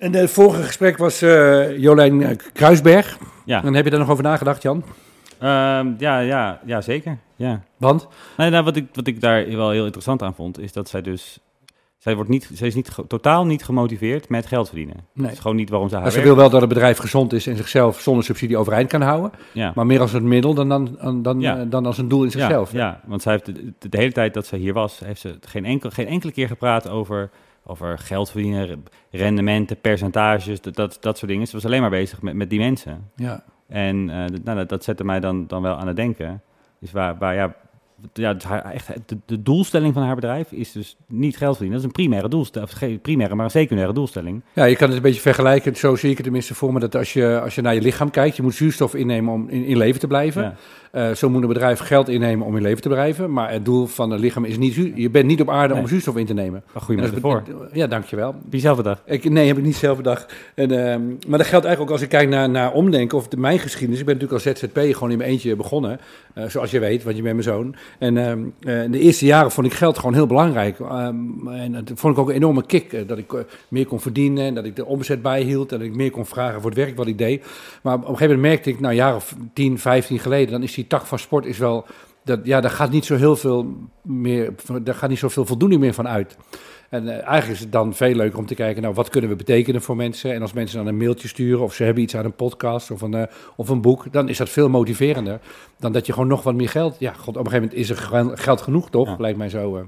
En het vorige gesprek was eh, Jolijn eh, Kruisberg. Ja, Dan heb je daar nog over nagedacht, Jan? Ehm, ja, ja, ja zeker. Ja. Want? Nee, nou, wat, ik, wat ik daar wel heel interessant aan vond, is dat zij dus... Zij, wordt niet, zij is niet, totaal niet gemotiveerd met geld verdienen. Nee. Dat is gewoon niet waarom ze haar Maar ze wil wel dat het bedrijf gezond is en zichzelf zonder subsidie overeind kan houden. Ja. Maar meer als een middel dan, dan, dan, Ja. eh, dan als een doel in zichzelf. Ja, ja, want zij heeft de, de, de hele tijd dat ze hier was, heeft ze geen, enkel, geen enkele keer gepraat over, over geld verdienen, re- rendementen, percentages, dat, dat, dat soort dingen. Ze was alleen maar bezig met, met die mensen. Ja. En eh, dat- nou, dat, dat zette mij dan, dan wel aan het denken. Dus waar, waar ja, ja, dus haar, echt, de, de doelstelling van haar bedrijf is dus niet geld verdienen. Dat is een primaire doelstelling, geen primaire, maar een secundaire doelstelling. Ja, je kan het een beetje vergelijken. Zo zie ik het tenminste voor me. Dat als je, als je naar je lichaam kijkt, je moet zuurstof innemen om in, in leven te blijven. Ja. Eh, zo moet een bedrijf geld innemen om in leven te blijven. Maar het doel van het lichaam is niet. Je bent niet op aarde om zuurstof in te nemen. Een goede metafoor. bet- Ja, dankjewel. Heb je zelf bedacht? Ik, nee, heb ik niet zelf bedacht. En, ehm, maar dat geldt eigenlijk ook als ik kijk naar, naar omdenken of de, mijn geschiedenis. Ik ben natuurlijk als ZZP gewoon in mijn eentje begonnen. eh, zoals je weet, want je bent mijn zoon. En ehm, eh, de eerste jaren vond ik geld gewoon heel belangrijk. Ehm, en dat vond ik ook een enorme kick. eh, dat ik eh, meer kon verdienen en dat ik de omzet bijhield. En dat ik meer kon vragen voor het werk wat ik deed. Maar op een gegeven moment merkte ik, nou een jaar of 10, 15 geleden, dan is die tak van sport is wel. Dat, ja, daar gaat niet zo heel veel meer, daar gaat niet zoveel voldoening meer van uit. En eh, eigenlijk is het dan veel leuker om te kijken, nou, wat kunnen we betekenen voor mensen? En als mensen dan een mailtje sturen of ze hebben iets aan een podcast of een, eh, of een boek, dan is dat veel motiverender dan dat je gewoon nog wat meer geld... Ja, god, op een gegeven moment is er ge- geld genoeg, toch? Ja. Lijkt mij zo. eh.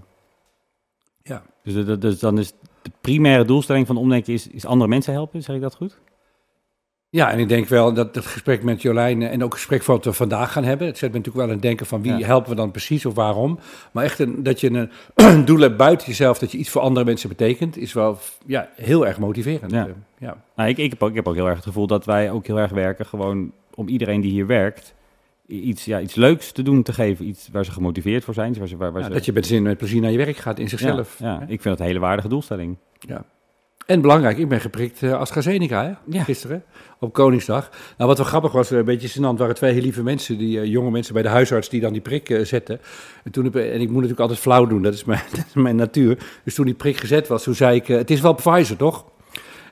ja. Dus, dus dan is de primaire doelstelling van omdenken is, is andere mensen helpen, zeg ik dat goed? Ja, en ik denk wel dat het gesprek met Jolijn eh, en ook het gesprek wat we vandaag gaan hebben, het zet me natuurlijk wel aan het denken van wie Ja. helpen we dan precies of waarom. Maar echt een, dat je een doel hebt buiten jezelf, dat je iets voor andere mensen betekent, is wel ja, heel erg motiverend. Ja. Eh, ja. Nou, ik, ik, heb ook, ik heb ook heel erg het gevoel dat wij ook heel erg werken, gewoon om iedereen die hier werkt, iets, ja, iets leuks te doen te geven. Iets waar ze gemotiveerd voor zijn. Waar ze, waar, waar Ja, ze, dat je met zin met plezier naar je werk gaat in zichzelf. Ja, ja, ik vind dat een hele waardige doelstelling. Ja. En belangrijk, ik ben geprikt eh AstraZeneca hè? Ja. gisteren op Koningsdag. Nou, wat wel grappig was, eh, een beetje gênant, waren twee heel lieve mensen, die eh, jonge mensen bij de huisarts die dan die prik zetten. En, toen heb, en ik moet natuurlijk altijd flauw doen, dat is, mijn, dat is mijn natuur. Dus toen die prik gezet was, toen zei ik, het is wel Pfizer toch?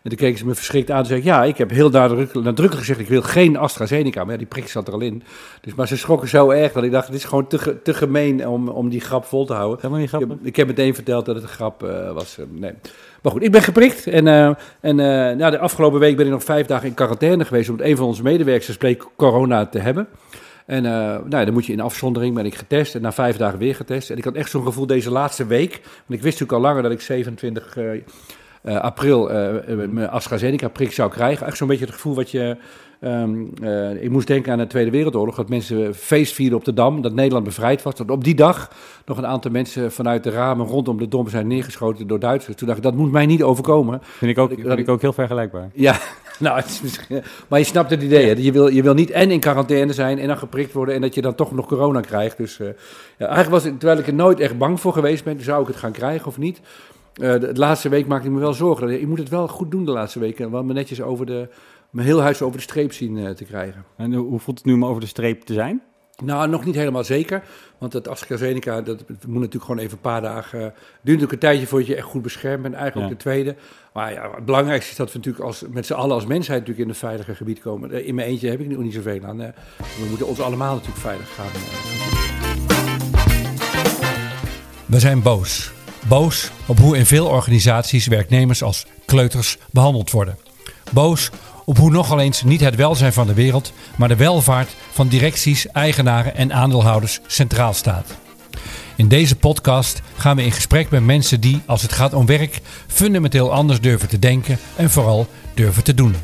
En toen keken ze me verschrikt aan en zei ik, ja, ik heb heel nadrukkelijk, nadrukkelijk gezegd, ik wil geen AstraZeneca. Maar ja, die prik zat er al in. Dus, maar ze schrokken zo erg dat ik dacht, dit is gewoon te, te gemeen om, om die grap vol te houden. Helemaal niet Ik grappig. heb, ik heb meteen verteld dat het een grap was. nee. Maar goed, ik ben geprikt. En, eh, en eh, nou, de afgelopen week ben ik nog vijf dagen in quarantaine geweest... omdat een van onze medewerkers bleek corona te hebben. En eh, nou, dan moet je in afzondering, ben ik getest. En na vijf dagen weer getest. En ik had echt zo'n gevoel deze laatste week... want ik wist natuurlijk al langer dat ik 27 eh, april eh, eh, mijn AstraZeneca-prik zou krijgen. Echt zo'n beetje het gevoel wat je... ehm, eh, ik moest denken aan de Tweede Wereldoorlog, dat mensen feest vierden op de Dam, dat Nederland bevrijd was. Dat op die dag nog een aantal mensen vanuit de ramen rondom de Dom zijn neergeschoten door Duitsers. Toen dacht ik, dat moet mij niet overkomen. Vind ik ook, dat vind ik ook heel vergelijkbaar. Ja, nou, het maar je snapt het idee. Hè? Je, wil, je wil niet en in quarantaine zijn en dan geprikt worden en dat je dan toch nog corona krijgt. Dus ja, eigenlijk was het, terwijl ik er nooit echt bang voor geweest ben, zou ik het gaan krijgen of niet. Eh, de, de laatste week maakte ik me wel zorgen. Ik moet het wel goed doen de laatste weken. Want me netjes over de, mijn heel huis over de streep zien eh, te krijgen. En hoe voelt het nu om over de streep te zijn? Nou, nog niet helemaal zeker. Want het AstraZeneca, dat moet natuurlijk gewoon even een paar dagen... Het duurt natuurlijk een tijdje voordat je echt goed beschermd bent. Eigenlijk Ja. ook de tweede. Maar ja, het belangrijkste is dat we natuurlijk als, met z'n allen als mensheid natuurlijk in een veilige gebied komen. Eh, In mijn eentje heb ik nu niet zoveel aan. eh. We moeten ons allemaal natuurlijk veilig gaan. eh. We zijn boos. Boos op hoe in veel organisaties werknemers als kleuters behandeld worden. Boos op hoe nogal eens niet het welzijn van de wereld, maar de welvaart van directies, eigenaren en aandeelhouders centraal staat. In deze podcast gaan we in gesprek met mensen die, als het gaat om werk, fundamenteel anders durven te denken en vooral durven te doen.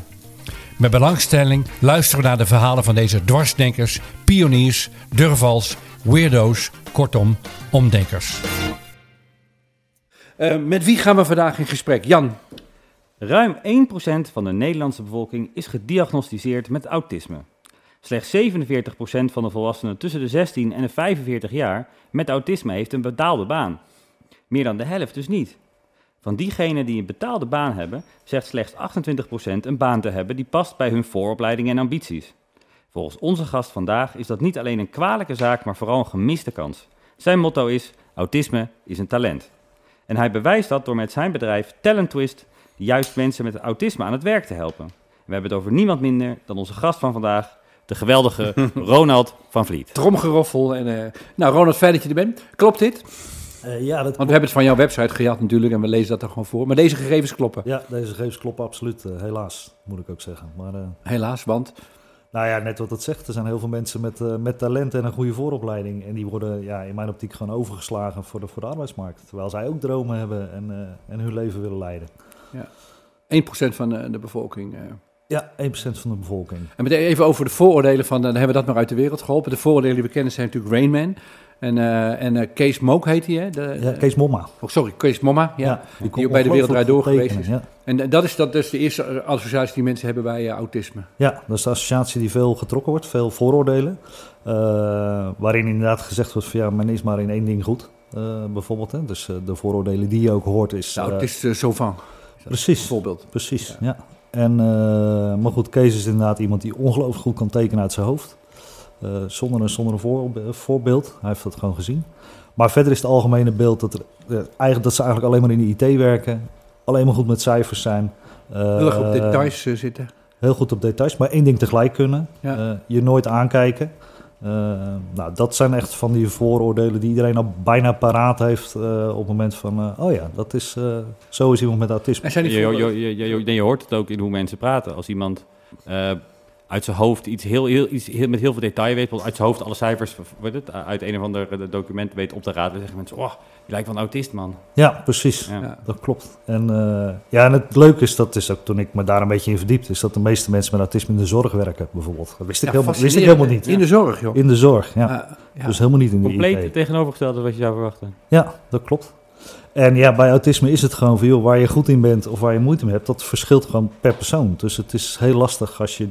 Met belangstelling luisteren we naar de verhalen van deze dwarsdenkers, pioniers, durvals, weirdo's, kortom, omdenkers. Eh, met wie gaan we vandaag in gesprek? Jan, Ruim 1% van de Nederlandse bevolking is gediagnosticeerd met autisme. Slechts 47% van de volwassenen tussen de 16 en de 45 jaar met autisme heeft een betaalde baan. Meer dan de helft dus niet. Van diegenen die een betaalde baan hebben, zegt slechts 28% een baan te hebben die past bij hun vooropleiding en ambities. Volgens onze gast vandaag is dat niet alleen een kwalijke zaak, maar vooral een gemiste kans. Zijn motto is: autisme is een talent. En hij bewijst dat door met zijn bedrijf Talent Twist juist mensen met autisme aan het werk te helpen. We hebben het over niemand minder dan onze gast van vandaag, de geweldige Ronald van Vliet. Tromgeroffel. En, eh, nou, Ronald, fijn dat je er bent. Klopt dit? Eh, ja, dat Want we hebben het van jouw website gejat natuurlijk en we lezen dat er gewoon voor. Maar deze gegevens kloppen. ja, deze gegevens kloppen absoluut. eh, helaas, moet ik ook zeggen. Maar eh, Helaas, want nou ja, net wat het zegt. Er zijn heel veel mensen met, eh, met talent en een goede vooropleiding. En die worden ja, in mijn optiek gewoon overgeslagen voor de, voor de arbeidsmarkt. Terwijl zij ook dromen hebben en, eh, en hun leven willen leiden. 1% van de, de bevolking. eh. Ja, 1% van de bevolking. En meteen even over de vooroordelen van, dan hebben we dat maar uit de wereld geholpen. De vooroordelen die we kennen zijn natuurlijk Rainman. En, eh, en eh, Kees Mook heet hij, hè? De, Ja, Kees Momma. oh, sorry, Kees Momma. Ja. die, die ook bij de Wereld Draait Door geweest is. Ja. En eh, dat is, dat is de eerste eh, associatie die mensen hebben bij eh, autisme. Ja, dat is de associatie die veel getrokken wordt, veel vooroordelen. Eh, waarin inderdaad gezegd wordt van ja, men is maar in één ding goed, eh, bijvoorbeeld. Hè. Dus eh, de vooroordelen die je ook hoort is... De eh, autist uh, Sauvant, precies, bijvoorbeeld. precies, ja. En, eh, maar goed, Kees is inderdaad iemand die ongelooflijk goed kan tekenen uit zijn hoofd. Eh, zonder een, zonder een voor- voorbeeld, hij heeft dat gewoon gezien. Maar verder is het algemene beeld dat, er, eh, eigenlijk, dat ze eigenlijk alleen maar in de IT werken. Alleen maar goed met cijfers zijn. eh, Heel erg op details eh, zitten. Heel goed op details, maar één ding tegelijk kunnen. Ja. Eh, je nooit aankijken. Eh, nou, dat zijn echt van die vooroordelen die iedereen al bijna paraat heeft eh, op het moment van... eh, oh ja, dat is, eh, zo is iemand met autisme. En zijn Je, die je, vooroordelen- je, je, je- nee, je hoort het ook in hoe mensen praten. Als iemand eh, uit zijn hoofd iets, heel, heel, iets heel, met heel veel detail weet, bijvoorbeeld uit zijn hoofd alle cijfers weet het, uit een of ander eh, document weet op te raden, dan zeggen mensen, oh, je lijkt wel een autist, man. Ja, precies. Ja. Ja. Dat klopt. En, eh, ja, en het leuke is, dat is ook toen ik me daar een beetje in verdiepte, is dat de meeste mensen met autisme in de zorg werken, bijvoorbeeld. Dat wist ik, Ja, helemaal, wist ik helemaal niet. In de zorg, joh. In de zorg, ja. Ja. Dus helemaal niet in de Compleet IT. tegenovergestelde wat je zou verwachten. Ja, dat klopt. En ja, bij autisme is het gewoon joh, waar je goed in bent of waar je moeite mee hebt, dat verschilt gewoon per persoon. Dus het is heel lastig als je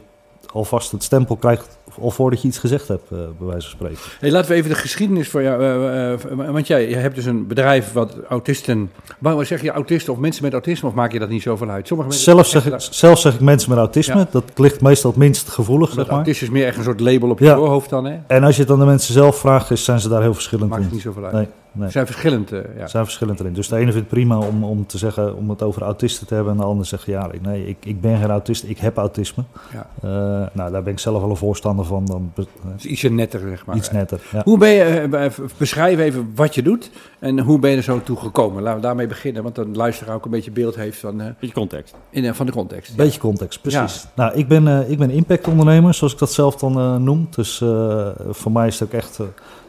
alvast het stempel krijgt, al voordat je iets gezegd hebt, eh, bij wijze van spreken. Hey, laten we even de geschiedenis voor jou. eh, eh, want jij je hebt dus een bedrijf wat autisten. Waarom zeg je autisten of mensen met autisme of maak je dat niet zoveel uit? Sommige mensen Zelf zeg, zelf zeg ik mensen met autisme, Ja. dat ligt meestal het minst gevoelig, zeg maar. autist is meer echt een soort label op je Ja. voorhoofd dan, hè? En als je het aan de mensen zelf vraagt, is, zijn ze daar heel verschillend Maakt in. niet zoveel uit. Nee, nee. Zijn verschillend, eh, ja. Ze zijn verschillend erin. Dus de ene vindt het prima om, om te zeggen, om het over autisten te hebben. En de ander zegt, ja, nee, ik, ik ben geen autist, ik heb autisme. ja. Eh, nou, daar ben ik zelf wel een voorstander van. Dan is ietsje netter, zeg maar. iets netter. Ja. Hoe ben je, beschrijf even wat je doet en hoe ben je er zo toe gekomen? Laten we daarmee beginnen, want dan luisteraar ook een beetje beeld heeft van, eh, Beetje context. in, van de context. Beetje context, precies. Nou, ik ben, eh, ik ben impactondernemer, zoals ik dat zelf dan eh, noem. Dus eh, voor mij is het ook echt...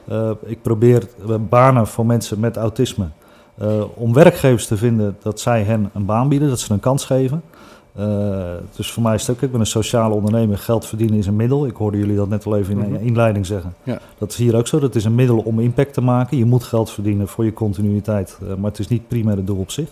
eh, ik probeer banen voor mensen met autisme... eh, om werkgevers te vinden dat zij hen een baan bieden, dat ze een kans geven. Eh, dus voor mij is het ook, ik ben een sociale ondernemer. Geld verdienen is een middel. Ik hoorde jullie dat net al even in Mhm. de inleiding zeggen. Ja. Dat is hier ook zo. Dat is een middel om impact te maken. Je moet geld verdienen voor je continuïteit. maar het is niet primair het doel op zich.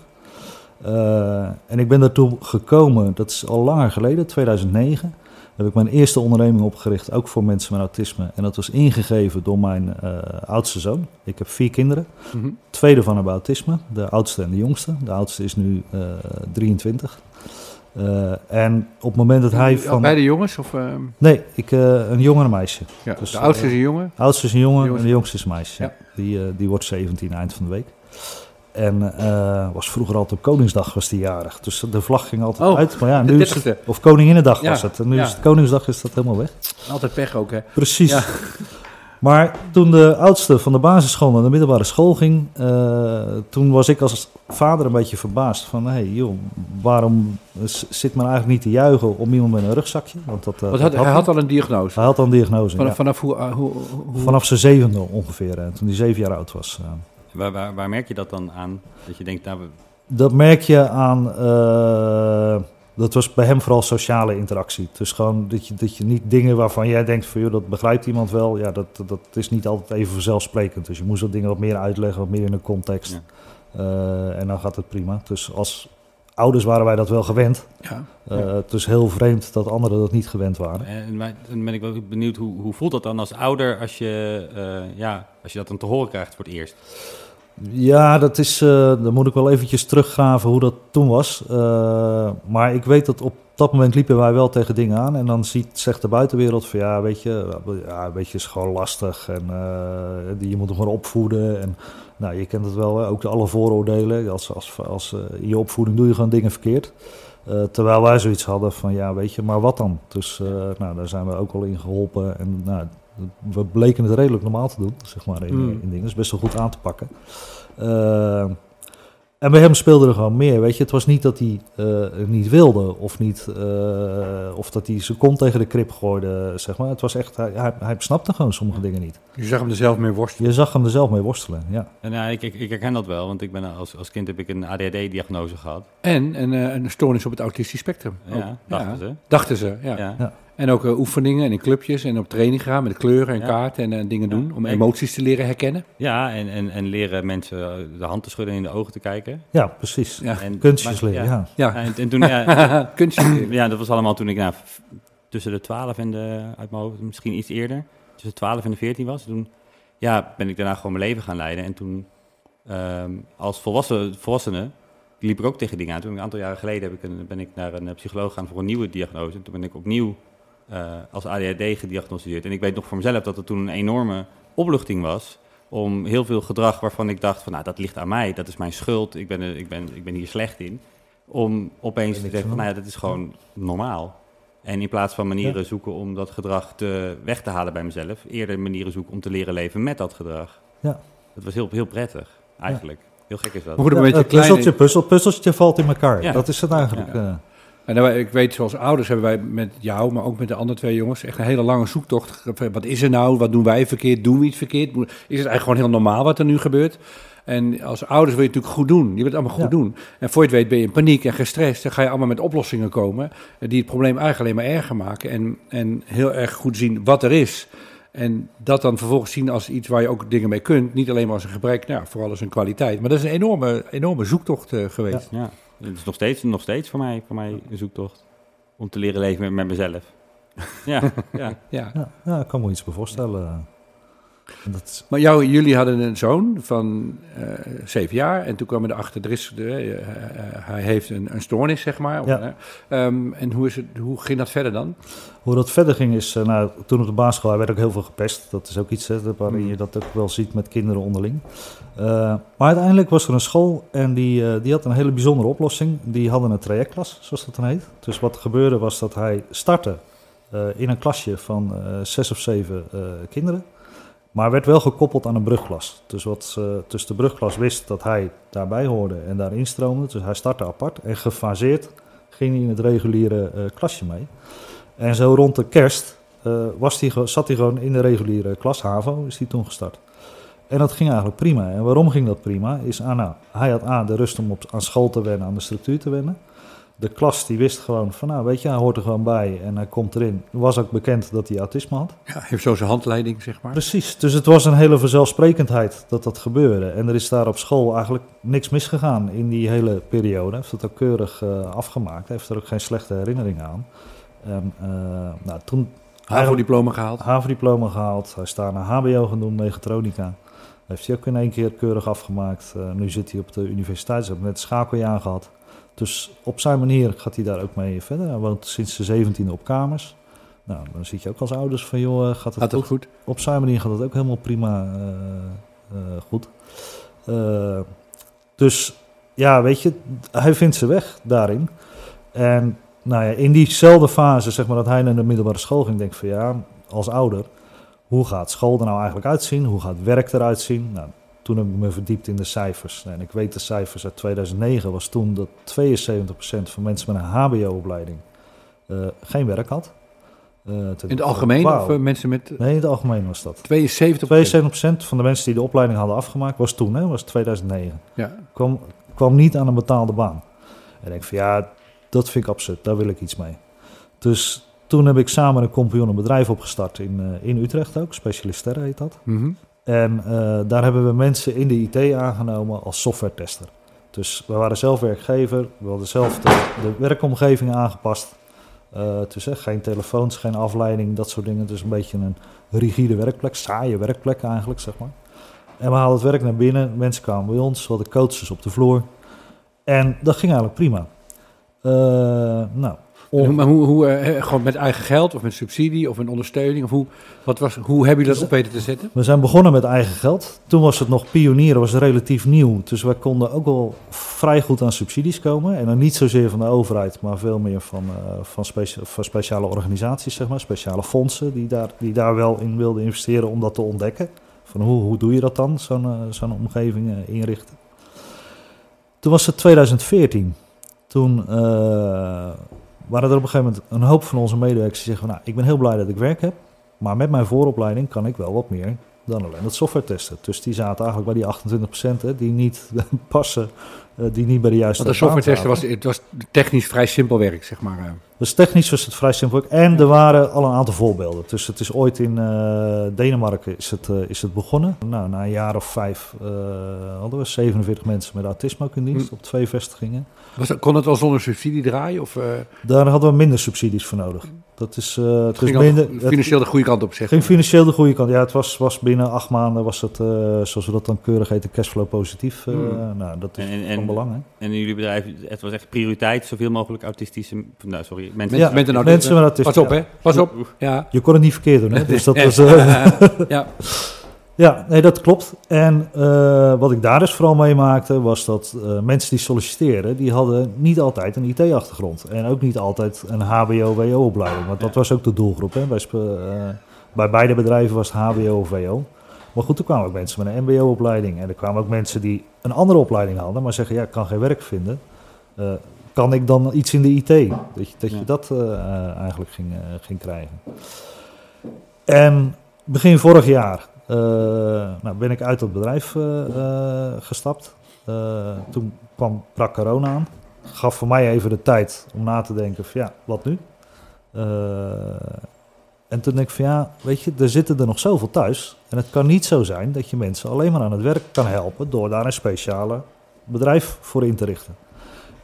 En ik ben daartoe gekomen, dat is al langer geleden, 2009. Heb ik mijn eerste onderneming opgericht, ook voor mensen met autisme. En dat was ingegeven door mijn eh, oudste zoon. Ik heb vier kinderen. Mhm. Twee daarvan hebben autisme, de oudste en de jongste. De oudste is nu eh 23. Eh, en op het moment dat hij van... Beide jongens? Of, eh, Nee, ik, eh, een jongen en een meisje. ja. Dus, de oudste eh, is een jongen. De oudste is een jongen Jongens. en de jongste is een meisje. Ja. Die, eh, die wordt 17 eind van de week. En eh, was vroeger altijd op Koningsdag was die jarig. Dus de vlag ging altijd Oh, uit. Maar ja, nu is het, 30e. of Koninginnedag Ja, was het. En nu ja. is het Koningsdag is dat helemaal weg. Altijd pech ook, hè? Precies. Ja. Maar toen de oudste van de basisschool naar de middelbare school ging, eh, toen was ik als vader een beetje verbaasd van, hé hey, joh, waarom zit men eigenlijk niet te juichen om iemand met een rugzakje? Want dat, eh, Want had, hij hij. had al een diagnose. Hij had al een diagnose. Vanaf, ja. vanaf hoe, hoe, hoe- Vanaf zijn zevende ongeveer, toen hij zeven jaar oud was. Waar, waar, waar merk je dat dan aan? Dat je denkt, nou, we- Dat merk je aan. eh, dat was bij hem vooral sociale interactie. Dus gewoon dat je, dat je niet dingen waarvan jij denkt van joh, dat begrijpt iemand wel. Ja, dat, dat is niet altijd even vanzelfsprekend. Dus je moest dat dingen wat meer uitleggen, wat meer in een context. Ja. Eh, en dan gaat het prima. Dus als ouders waren wij dat wel gewend. ja. Eh, Het is heel vreemd dat anderen dat niet gewend waren. en, dan ben ik wel benieuwd, hoe, hoe voelt dat dan als ouder als je, eh, ja, als je dat dan te horen krijgt voor het eerst? Ja, dat is, eh dan moet ik wel eventjes teruggraven hoe dat toen was. Eh, maar ik weet dat op dat moment liepen wij wel tegen dingen aan. En dan ziet, zegt de buitenwereld van ja, weet je, ja, weet je, is gewoon lastig. En die- je moet hem gewoon opvoeden. En Nou, je kent het wel, ook de alle vooroordelen. Als, als, als, in je opvoeding doe je gewoon dingen verkeerd. Terwijl wij zoiets hadden van, ja, weet je, maar wat dan? Dus nou, daar zijn we ook al in geholpen. En nou, we bleken het redelijk normaal te doen, zeg maar, in, Mm. in dingen. Dus best wel goed aan te pakken. Eh, en bij hem speelde er gewoon meer, weet je. Het was niet dat hij eh, niet wilde of, niet, eh, of dat hij zijn kont tegen de krip gooide, zeg maar. Het was echt, hij, hij, hij snapte gewoon sommige dingen niet. Je zag hem er zelf mee worstelen. Je zag hem er zelf mee worstelen, ja. En ja, ik, ik, ik herken dat wel, want ik ben als, als kind heb ik een ADHD-diagnose gehad. En een, eh, een stoornis op het autistisch spectrum. Ja, dachten ze. Dachten ze, ja. Ja. En ook eh, oefeningen en in clubjes en op training gaan met kleuren en Ja. kaarten en eh, dingen Ja. doen. Om emoties te leren herkennen. Ja, en, en, en leren mensen eh, de hand te schudden en in de ogen te kijken. Ja, precies. Ja, En, Kunstjes maar- leren, ja. ja. En, en toen, ja, kunstjes leren. ja, dat was allemaal toen ik nou, f- tussen de 12 en de, uit mijn hoofd, misschien iets eerder, tussen de 12 en de 14 was. Toen ja, ben ik daarna gewoon mijn leven gaan leiden. En toen, ehm, als volwassen, volwassene, liep ik ook tegen dingen aan. Toen een aantal jaren geleden heb ik een, ben ik naar een psycholoog gegaan voor een nieuwe diagnose. En toen ben ik opnieuw eh, als ADHD gediagnosticeerd. En ik weet nog voor mezelf dat het toen een enorme opluchting was om heel veel gedrag waarvan ik dacht van nou dat ligt aan mij, dat is mijn schuld, ik ben, er, ik ben, ik ben hier slecht in. Om opeens te denken van nou ja, dat is gewoon normaal. En in plaats van manieren Ja. zoeken om dat gedrag te, weg te halen bij mezelf, eerder manieren zoeken om te leren leven met dat gedrag. Ja. Dat was heel, heel prettig, eigenlijk. Heel gek is dat. Maar goed, een Ja, beetje klein. puzzeltje, puzzel, puzzeltje valt in elkaar. Ja. Dat is het eigenlijk. Ja. En ik weet, zoals ouders hebben wij met jou, maar ook met de andere twee jongens, echt een hele lange zoektocht. Wat is er nou? Wat doen wij verkeerd? Doen we iets verkeerd? Is het eigenlijk gewoon heel normaal wat er nu gebeurt? En als ouders wil je het natuurlijk goed doen. Je wil het allemaal goed Ja. doen. En voor je het weet ben je in paniek en gestrest. Dan ga je allemaal met oplossingen komen eh, die het probleem eigenlijk alleen maar erger maken. En, en heel erg goed zien wat er is. En dat dan vervolgens zien als iets waar je ook dingen mee kunt. Niet alleen maar als een gebrek, nou, vooral als een kwaliteit. Maar dat is een enorme, enorme zoektocht eh, geweest. Ja, het is nog steeds, nog steeds voor mij, voor mij een zoektocht. Om te leren leven met, met mezelf. ja, ja. Ja. Ja, ja, ik kan me iets bij voorstellen. Dat Maar jou, jullie hadden een zoon van eh, zeven jaar. En toen kwam er achter, er is, de, eh, hij heeft een, een stoornis, zeg maar. Ja. eh, ehm, en hoe, is het, hoe ging dat verder dan? Hoe dat verder ging is, nou, toen op de basisschool, hij werd ook heel veel gepest. Dat is ook iets hè, waarin Mm. je dat ook wel ziet met kinderen onderling. Maar uiteindelijk was er een school en die, die had een hele bijzondere oplossing. Die hadden een trajectklas, zoals dat dan heet. Dus wat er gebeurde was dat hij startte in een klasje van zes of zeven kinderen. Maar werd wel gekoppeld aan een brugklas. Dus wat ze tussen de brugklas wist dat hij daarbij hoorde en daarin stroomde. Dus hij startte apart en gefaseerd ging hij in het reguliere eh, klasje mee. En zo rond de kerst eh, was die, zat hij gewoon in de reguliere klas, HAVO, is hij toen gestart. En dat ging eigenlijk prima. En waarom ging dat prima? Is ah, nou, hij had A, de rust om op, aan school te wennen, aan de structuur te wennen. De klas die wist gewoon van, nou weet je, hij hoort er gewoon bij en hij komt erin. Was ook bekend dat hij autisme had. Ja, heeft zo zijn handleiding, zeg maar. Precies, dus het was een hele vanzelfsprekendheid dat dat gebeurde. En er is daar op school eigenlijk niks misgegaan in die hele periode. Hij heeft het ook keurig eh, afgemaakt. Hij heeft er ook geen slechte herinneringen aan. En, eh, nou, toen HAVO-diploma gehaald. HAVO-diploma gehaald. Hij is daar naar HBO gaan doen, mechatronica. Heeft hij ook in één keer keurig afgemaakt. Eh, nu zit hij op de universiteit, ze hebben net een schakeljaar gehad. Dus op zijn manier gaat hij daar ook mee verder. Hij woont sinds de 17e op kamers. Nou, dan zit je ook als ouders van, joh, eh, gaat het Gaat goed? goed? Op zijn manier gaat het ook helemaal prima eh, eh, goed. Dus ja, weet je, hij vindt zijn weg daarin. En nou ja, in diezelfde fase, zeg maar, dat hij naar de middelbare school ging, denk ik van ja, als ouder, hoe gaat school er nou eigenlijk uitzien? Hoe gaat werk eruit zien? Nou, toen heb ik me verdiept in de cijfers. En ik weet de cijfers uit 2009 was toen dat 72% van mensen met een HBO-opleiding eh, geen werk had. Eh, In het algemeen wauw. of eh, mensen met Nee, in het algemeen was dat. 72 72% van de mensen die de opleiding hadden afgemaakt, was toen, hè, was 2009. Ja. Kwam, kwam niet aan een betaalde baan. En ik denk van ja, dat vind ik absurd, daar wil ik iets mee. Dus toen heb ik samen een compagnon een bedrijf opgestart in, in Utrecht ook, Specialisterre heet dat. Mhm. En eh, daar hebben we mensen in de IT aangenomen als software-tester. Dus we waren zelf werkgever, we hadden zelf de, de werkomgeving aangepast. Dus geen telefoons, geen afleiding, dat soort dingen. Dus een beetje een rigide werkplek, saaie werkplek eigenlijk, zeg maar. En we haalden het werk naar binnen, mensen kwamen bij ons, we hadden coaches op de vloer. En dat ging eigenlijk prima. Eh, nou, Maar hoe, hoe eh, gewoon met eigen geld of met subsidie of een ondersteuning? Of hoe, wat was, hoe hebben jullie dat op weten te zetten? We zijn begonnen met eigen geld. Toen was het nog pionieren, was het relatief nieuw. Dus wij konden ook wel vrij goed aan subsidies komen. En dan niet zozeer van de overheid, maar veel meer van, eh, van, specia- van speciale organisaties, zeg maar. Speciale fondsen die daar, die daar wel in wilden investeren om dat te ontdekken. Van hoe, hoe doe je dat dan, zo'n eh, zo'n omgeving inrichten. Toen was het 2014. Toen waren er op een gegeven moment een hoop van onze medewerkers die zeggen van... Nou, ik ben heel blij dat ik werk heb. Maar met mijn vooropleiding kan ik wel wat meer dan alleen het software testen. Dus die zaten eigenlijk bij die 28% hè, die niet passen, eh, die niet bij de juiste Want de software testen was, het was technisch vrij simpel werk, zeg maar. Dus technisch was het vrij simpel. En er waren al een aantal voorbeelden. Dus het is ooit in eh, Denemarken is het, eh, is het begonnen. Nou, na een jaar of vijf eh, hadden we 47 mensen met autisme ook in dienst op twee vestigingen. Was, dat- kon het al zonder subsidie draaien? Of eh, Daar hadden we minder subsidies voor nodig. Dat is, eh, het is ging minder, financieel de goede kant op, zeg ging maar? financieel de goede kant. Ja, het was, was binnen acht maanden was het, eh, zoals we dat dan keurig heten, cashflow positief. eh, Hmm. Nou, dat is En- en- van belang. Hè? En in jullie bedrijf, het was echt prioriteit, zoveel mogelijk autistische, nou sorry, mensen. Een autisme. mensen met autisme. Pas op, ja. hè? Pas op. Ja. Je kon het niet verkeerd doen, hè? Dus dat was... eh, ja. Ja, nee, dat klopt. En eh, wat ik daar dus vooral meemaakte, was dat eh, mensen die solliciteerden, die hadden niet altijd een IT-achtergrond. En ook niet altijd een HBO-WO-opleiding. Want dat was ook de doelgroep. Hè. Bij, eh, bij beide bedrijven was het HBO of WO. Maar goed, er kwamen ook mensen met een MBO-opleiding. En er kwamen ook mensen die een andere opleiding hadden, maar zeggen, ja, ik kan geen werk vinden. Kan ik dan iets in de IT? Dat je dat, je dat eh, eh, eigenlijk ging, eh, ging krijgen. En begin vorig jaar nou, ben ik uit dat bedrijf gestapt. Toen kwam brak corona aan. Gaf voor mij even de tijd om na te denken van ja, wat nu? En toen denk ik van ja, weet je, er zitten er nog zoveel thuis. En het kan niet zo zijn dat je mensen alleen maar aan het werk kan helpen door daar een speciale bedrijf voor in te richten.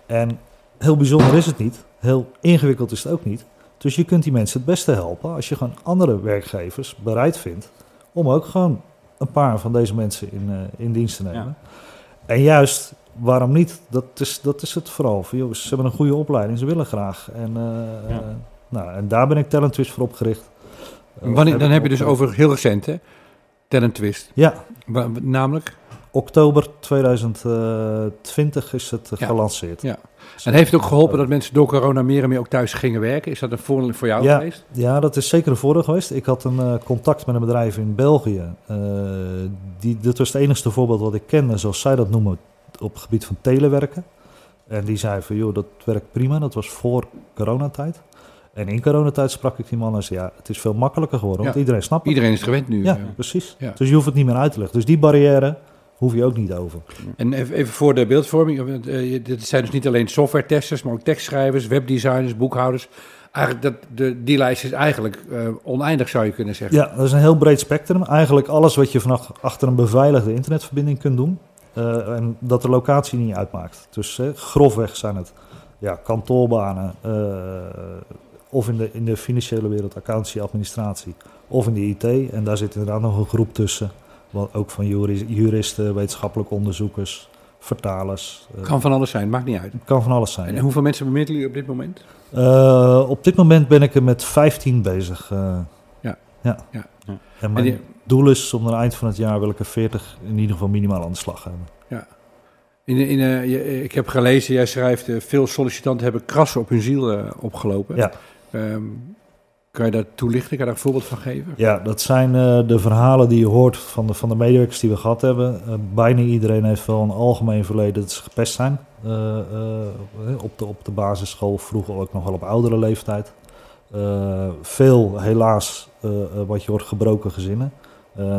En heel bijzonder is het niet. Heel ingewikkeld is het ook niet. Dus je kunt die mensen het beste helpen als je gewoon andere werkgevers bereid vindt om ook gewoon een paar van deze mensen in, eh, in dienst te nemen. En juist, waarom niet? Dat is, dat is het vooral. Van, joh, ze hebben een goede opleiding, ze willen graag. En, eh, Ja. nou, en daar ben ik Talent Twist voor opgericht. Wanneer, dan heb je dus over heel recent, hè? Talent Twist. Ja, Wa- Namelijk? Oktober 2020 is het eh, Ja. gelanceerd. Ja. En heeft het ook geholpen dat mensen door corona meer en meer ook thuis gingen werken? Is dat een voordeel voor jou Ja. geweest? Ja, dat is zeker een voordeel geweest. Ik had een eh, contact met een bedrijf in België. eh, die, dat was het enigste voorbeeld wat ik kende, zoals zij dat noemen, op het gebied van telewerken. En die zei van, joh, dat werkt prima. Dat was voor coronatijd. En in coronatijd sprak ik die man en zei, ja, het is veel makkelijker geworden, want Ja. iedereen snapt het. Iedereen is gewend nu. Ja, eh. precies. Ja. Dus je hoeft het niet meer uit te leggen. Dus die barrière hoef je ook niet over. En even, voor de beeldvorming. eh, je- dit zijn dus niet alleen software-testers, maar ook tekstschrijvers, webdesigners, boekhouders. Eigenlijk, dat, de, die lijst is eigenlijk eh, oneindig, zou je kunnen zeggen. Ja, dat is een heel breed spectrum. Eigenlijk alles wat je vanaf achter een beveiligde internetverbinding kunt doen. eh, en dat de locatie niet uitmaakt. Dus eh, grofweg zijn het ja, kantoorbanen. eh, of in de, in de financiële wereld, accountancy, administratie. Of in de IT. En daar zit inderdaad nog een groep tussen. Wat ook van juris- juristen, wetenschappelijke onderzoekers, vertalers. eh, Kan van alles zijn, maakt niet uit. kan van alles zijn. En ja. hoeveel mensen bemiddelen jullie op dit moment? Eh, op dit moment ben ik er met 15 bezig. eh. Ja. ja. Ja. Ja. En mijn En die- doel is om aan het eind van het jaar wil ik er 40 in ieder geval minimaal aan de slag hebben. In, in, eh, je- ik heb gelezen, jij schrijft, veel sollicitanten hebben krassen op hun ziel opgelopen. Ja. Ehm, kan je dat toelichten? Kan je daar een voorbeeld van geven? Ja, dat zijn eh, de verhalen die je hoort van de, van de medewerkers die we gehad hebben. Eh, bijna iedereen heeft wel een algemeen verleden dat ze gepest zijn. Eh, op, de, op de basisschool, vroeger ook nog wel op oudere leeftijd. Veel, helaas, wat je hoort, gebroken gezinnen.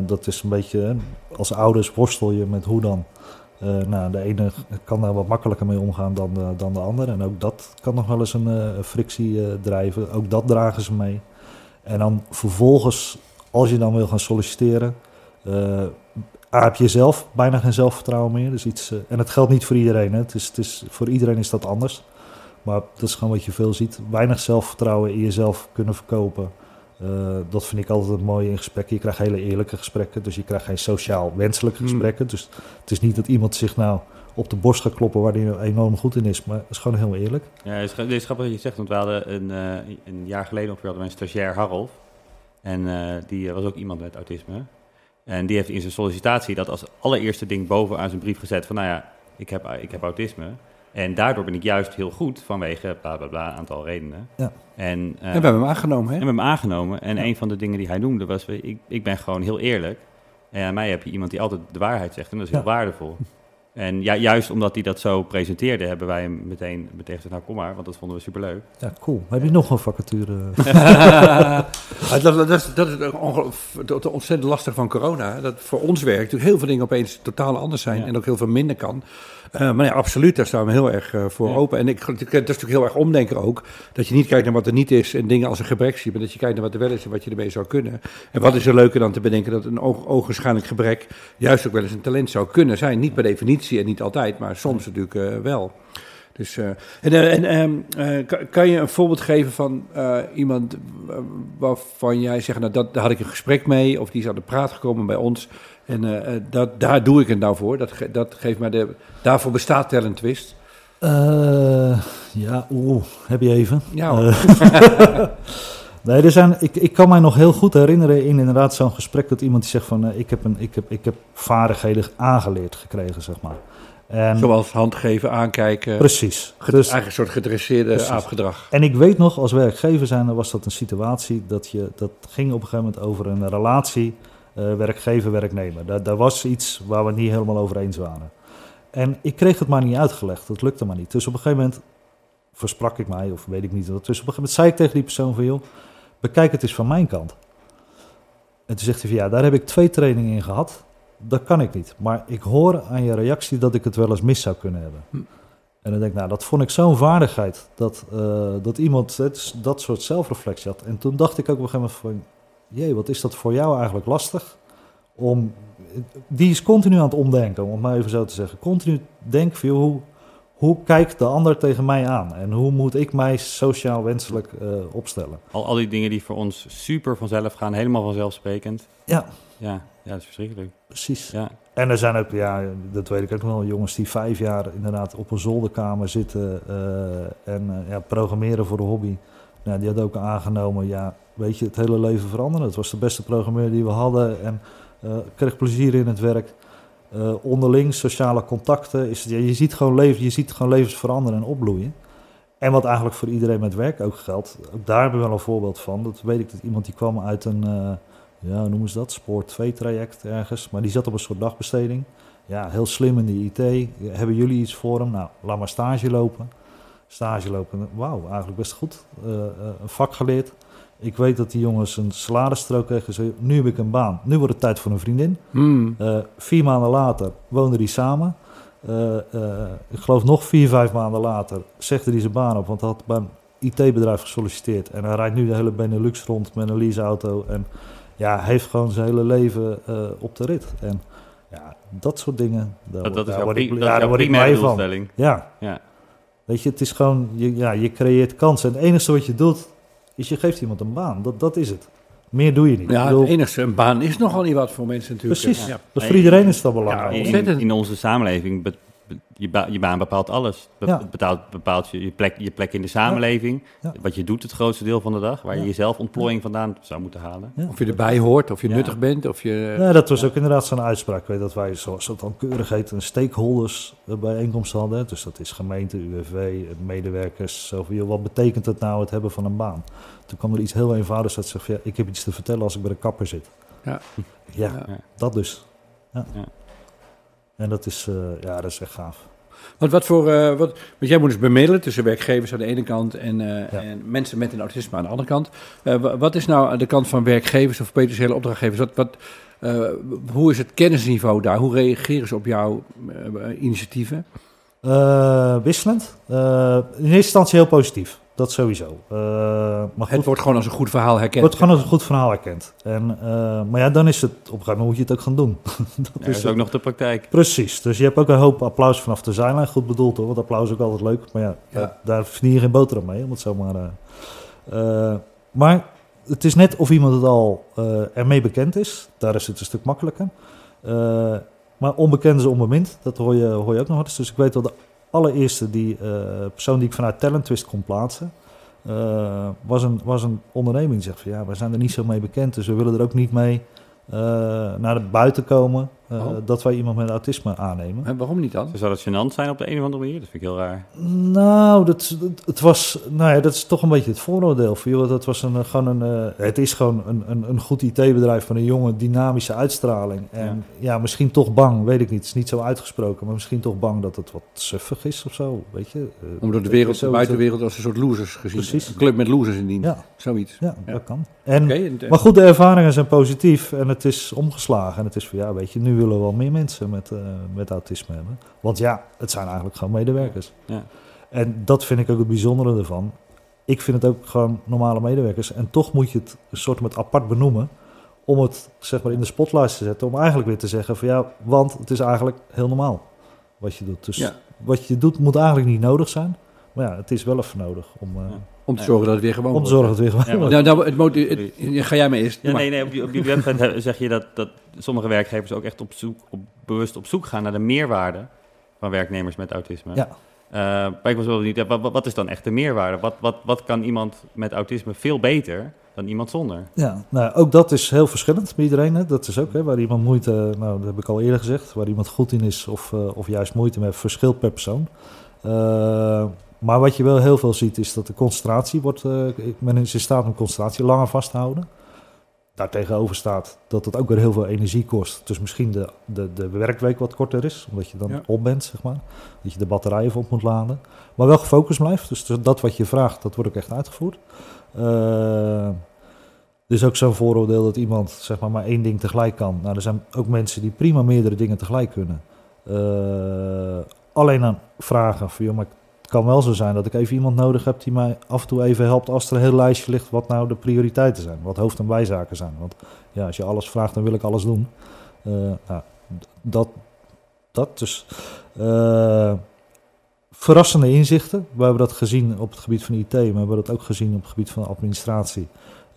Dat is een beetje, als ouders worstel je met hoe dan. Eh, nou, de ene kan daar wat makkelijker mee omgaan dan de, dan de ander. En ook dat kan nog wel eens een eh, frictie eh, drijven. Ook dat dragen ze mee. En dan vervolgens, als je dan wil gaan solliciteren, eh, A, heb je zelf bijna geen zelfvertrouwen meer. Dus iets, eh, en het geldt niet voor iedereen. Hè. Het is, het is, voor iedereen is dat anders. Maar dat is gewoon wat je veel ziet. Weinig zelfvertrouwen in jezelf kunnen verkopen. Eh, dat vind ik altijd het mooie in gesprekken. Je krijgt hele eerlijke gesprekken. Dus je krijgt geen sociaal wenselijke Hmm. gesprekken. Dus het is niet dat iemand zich nou op de borst ga kloppen waar hij enorm goed in is. Maar dat is gewoon heel eerlijk. Ja, het is, grappig wat je zegt, want we hadden een, eh, een jaar geleden ongeveer hadden we een stagiair, Harolf. En eh, die was ook iemand met autisme. En die heeft in zijn sollicitatie dat als allereerste ding bovenaan zijn brief gezet van, nou ja, ik heb, ik heb autisme. En daardoor ben ik juist heel goed vanwege bla bla bla, aantal redenen. Ja. En, En we hebben hem aangenomen, en hè? we hebben hem aangenomen. En een van de dingen die hij noemde was, ik, ik ben gewoon heel eerlijk. En aan mij heb je iemand die altijd de waarheid zegt en dat is heel Ja. waardevol. En ja, juist omdat hij dat zo presenteerde, hebben wij hem meteen, meteen gezegd, nou kom maar, want dat vonden we superleuk. Ja, cool. Heb je nog een vacature? Dat, dat, is, dat is het ongeloof- het- het ontzettend lastig van corona. Dat voor ons werk natuurlijk heel veel dingen opeens totaal anders zijn Ja. en ook heel veel minder kan. Eh, maar ja, absoluut, daar staan we heel erg eh, voor Ja. open. En ik, dat is natuurlijk heel erg omdenken ook. Dat je niet kijkt naar wat er niet is en dingen als een gebrek ziet, maar dat je kijkt naar wat er wel is en wat je ermee zou kunnen. En wat is er leuker dan te bedenken dat een oog, ogenschijnlijk gebrek juist ook wel eens een talent zou kunnen zijn. Niet per definitie en niet altijd, maar soms natuurlijk eh, wel. Dus, eh, en eh, en ehm, eh, kan, je een voorbeeld geven van iemand waarvan jij zegt, nou, dat, daar had ik een gesprek mee, of die is aan de praat gekomen bij ons. En dat, daar doe ik het nou voor. Dat, dat geeft mij de. Daarvoor bestaat Talent Twist. Ja, oeh, heb je even. Ja, nee, er zijn, ik, ik kan mij nog heel goed herinneren in inderdaad zo'n gesprek dat iemand die zegt van eh, ik, heb een, ik, heb, ik heb vaardigheden aangeleerd gekregen, zeg maar. En, zoals handgeven, aankijken. Precies. Dus, Eigenlijk een soort gedresseerde aapgedrag. en ik weet nog, als werkgever zijn, was dat een situatie dat je, dat ging op een gegeven moment over een relatie eh, werkgever-werknemer. Daar, daar was iets waar we het niet helemaal over eens waren. En ik kreeg het maar niet uitgelegd, dat lukte maar niet. Dus op een gegeven moment versprak ik mij, of weet ik niet. Dus op een gegeven moment zei ik tegen die persoon van, joh, bekijk het eens van mijn kant. En toen zegt hij van, ja, daar heb ik twee trainingen in gehad. Dat kan ik niet. Maar ik hoor aan je reactie dat ik het wel eens mis zou kunnen hebben. Hm. En dan denk ik, nou, dat vond ik zo'n vaardigheid. Dat, eh, dat iemand het, dat soort zelfreflectie had. En toen dacht ik ook op een gegeven moment van... Jee, wat is dat voor jou eigenlijk lastig? Om, die is continu aan het omdenken, om het maar even zo te zeggen. Continu denken van, joh, hoe, hoe kijkt de ander tegen mij aan? En hoe moet ik mij sociaal wenselijk eh, opstellen? Al, al die dingen die voor ons super vanzelf gaan, helemaal vanzelfsprekend. Ja. Ja, ja dat is verschrikkelijk. Precies. Ja. En er zijn ook, ja, dat weet ik ook nog wel, jongens die vijf jaar inderdaad op een zolderkamer zitten eh, en eh, ja, programmeren voor de hobby. Nou, die had ook aangenomen, ja, weet je, het hele leven veranderen. Het was de beste programmeur die we hadden en kreeg plezier in het werk. Eh, onderling, sociale contacten, is je, ziet gewoon leven, je ziet gewoon levens veranderen en opbloeien. En wat eigenlijk voor iedereen met werk ook geldt, daar hebben we wel een voorbeeld van. Dat weet ik dat iemand die kwam uit een, eh, ja, hoe noemen ze dat? Spoor 2 traject ergens. Maar die zat op een soort dagbesteding. Ja, heel slim in de IT. Hebben jullie iets voor hem? Nou, laat maar stage lopen. Stage lopen, wauw, eigenlijk best goed. Eh, een vak geleerd. Ik weet dat die jongens een salarisstrook kregen. Ze, nu heb ik een baan. Nu wordt het tijd voor een vriendin. Hmm. Eh, vier maanden later woonden die samen. Eh, eh, ik geloof nog vier, vijf maanden later zegde hij zijn baan op. Want hij had bij een IT-bedrijf gesolliciteerd. En hij rijdt nu de hele Benelux rond met een leaseauto. En ja, heeft gewoon zijn hele leven op de rit. En ja, dat soort dingen. Daar, Dat, dat is daar word ik, daar word blij van. Ja. Ja. Weet je, het is gewoon, je, ja, je creëert kansen. En het enige wat je doet, is je geeft iemand een baan. Dat, dat is het. Meer doe je niet. Ja, Ik het bedoel, enigste, een baan is nogal niet wat voor mensen natuurlijk. Precies. Ja. dus voor iedereen is dat belangrijk. Ja, In, ontzettend. in onze samenleving, je, ba- je baan bepaalt alles. Be- Ja. Bepaalt, bepaalt je, je, plek, je plek in de samenleving. Ja. Wat je doet het grootste deel van de dag. Waar Ja. je jezelf ontplooiing vandaan zou moeten halen. Ja. Of je erbij hoort, of je Ja. nuttig bent, of je... Ja, dat was ook inderdaad zo'n uitspraak. Ik weet dat wij, zoals het dan keurig heet, een stakeholders eh, bijeenkomst hadden. Dus dat is gemeente, UWV, medewerkers. Zo van, joh, wat betekent het nou het hebben van een baan? Toen kwam er iets heel eenvoudigs dat zegt, van, ja, ik heb iets te vertellen als ik bij de kapper zit. Ja. Ja, Ja. dat dus. Ja. En dat is, eh, ja, dat is echt gaaf. Want, wat voor, eh, wat, want jij moet dus bemiddelen tussen werkgevers aan de ene kant en, eh, Ja. en mensen met een autisme aan de andere kant. Wa- wat is nou aan de kant van werkgevers of potentiële opdrachtgevers? Wat, wat, hoe is het kennisniveau daar? Hoe reageren ze op jouw initiatieven? Wisselend. In eerste instantie heel positief. Dat sowieso. Eh, maar Het wordt gewoon als een goed verhaal herkend. wordt gewoon als een goed verhaal herkend. En, eh, maar ja, dan is het op een gegeven moment moet je het ook gaan doen. dat Ja, is het. ook nog de praktijk. Precies, dus je hebt ook een hoop applaus vanaf de zijlijn. Goed bedoeld hoor, want applaus is ook altijd leuk. Maar ja, Ja. daar- daar verdien je geen boterham mee, om het zo maar... eh, maar het is net of iemand het al eh, ermee bekend is. Daar is het een stuk makkelijker. Eh, maar onbekend is onbemind. Dat hoor je, hoor je ook nog eens. Dus ik weet wel de allereerste die, eh, persoon die ik vanuit Talent Twist kon plaatsen. eh, was, een, was een onderneming die zegt van ja, we zijn er niet zo mee bekend. Dus we willen er ook niet mee eh, naar de buiten komen. Eh, Oh. Dat wij iemand met autisme aannemen. Hè, waarom niet dan? Zou dat gênant zijn op de een of andere manier? Dat vind ik heel raar. Nou, dat, dat- het was, nou ja, dat is toch een beetje het vooroordeel. Van, joh, dat was een, eh, gewoon een, eh, het is gewoon een, een, een goed IT-bedrijf van een jonge, dynamische uitstraling. En ja. misschien toch bang, weet ik niet. Het is niet zo uitgesproken, maar misschien toch bang dat het wat suffig is of zo, weet je. Eh, Om door de wereld, de zo- buitenwereld als een soort losers gezien. Precies. Een club met losers in dienst. Ja, Zoiets. ja, Ja. dat kan. En, Oké, en- Maar goed, de ervaringen zijn positief en het is omgeslagen. En het is van, ja, weet je, nu willen we wel meer mensen met, eh, met autisme hebben. Want ja, het zijn eigenlijk gewoon medewerkers. Ja. En dat vind ik ook het bijzondere ervan. Ik vind het ook gewoon normale medewerkers. En toch moet je het een soort met apart benoemen. Om het zeg maar in de spotlight te zetten. Om eigenlijk weer te zeggen van ja, want het is eigenlijk heel normaal wat je doet. Dus Ja. wat je doet moet eigenlijk niet nodig zijn. Maar ja, het is wel even nodig om, eh, Ja. Om te zorgen dat het weer gewoon om te zorgen dat het weer gewoon Nou, nou, het moti- het- ja, ga jij maar eerst. Ja, nee, nee, op, je, op je website zeg je dat, dat sommige werkgevers ook echt op zoek, op, bewust op zoek gaan naar de meerwaarde van werknemers met autisme. Ja. Eh, maar ik was wel niet, wat, wat- wat is dan echt de meerwaarde? Wat, wat, wat kan iemand met autisme veel beter dan iemand zonder? Ja, nou, ook dat is heel verschillend bij iedereen. Hè. Dat is ook hè, waar iemand moeite, nou, dat heb ik al eerder gezegd, waar iemand goed in is of, eh, of juist moeite mee heeft, verschilt per persoon. Eh, maar wat je wel heel veel ziet, is dat de concentratie wordt, ik- men is in staat om concentratie langer vast te houden. Daartegenover staat dat het ook weer heel veel energie kost. Dus misschien de, de, de werkweek wat korter is, omdat je dan Ja. op bent, zeg maar. Dat je de batterijen even op moet laden. Maar wel gefocust blijft. Dus dat wat je vraagt, dat wordt ook echt uitgevoerd. Eh, er is ook zo'n vooroordeel dat iemand zeg maar, maar één ding tegelijk kan. Nou, er zijn ook mensen die prima meerdere dingen tegelijk kunnen. Eh, alleen aan vragen van, joh, maar kan wel zo zijn dat ik even iemand nodig heb die mij af en toe even helpt als er een heel lijstje ligt wat nou de prioriteiten zijn. Wat hoofd- en bijzaken zijn. Want ja, als je alles vraagt, dan wil ik alles doen. Eh, nou, dat, dat dus. Eh, verrassende inzichten. We hebben dat gezien op het gebied van IT, maar we hebben dat ook gezien op het gebied van administratie.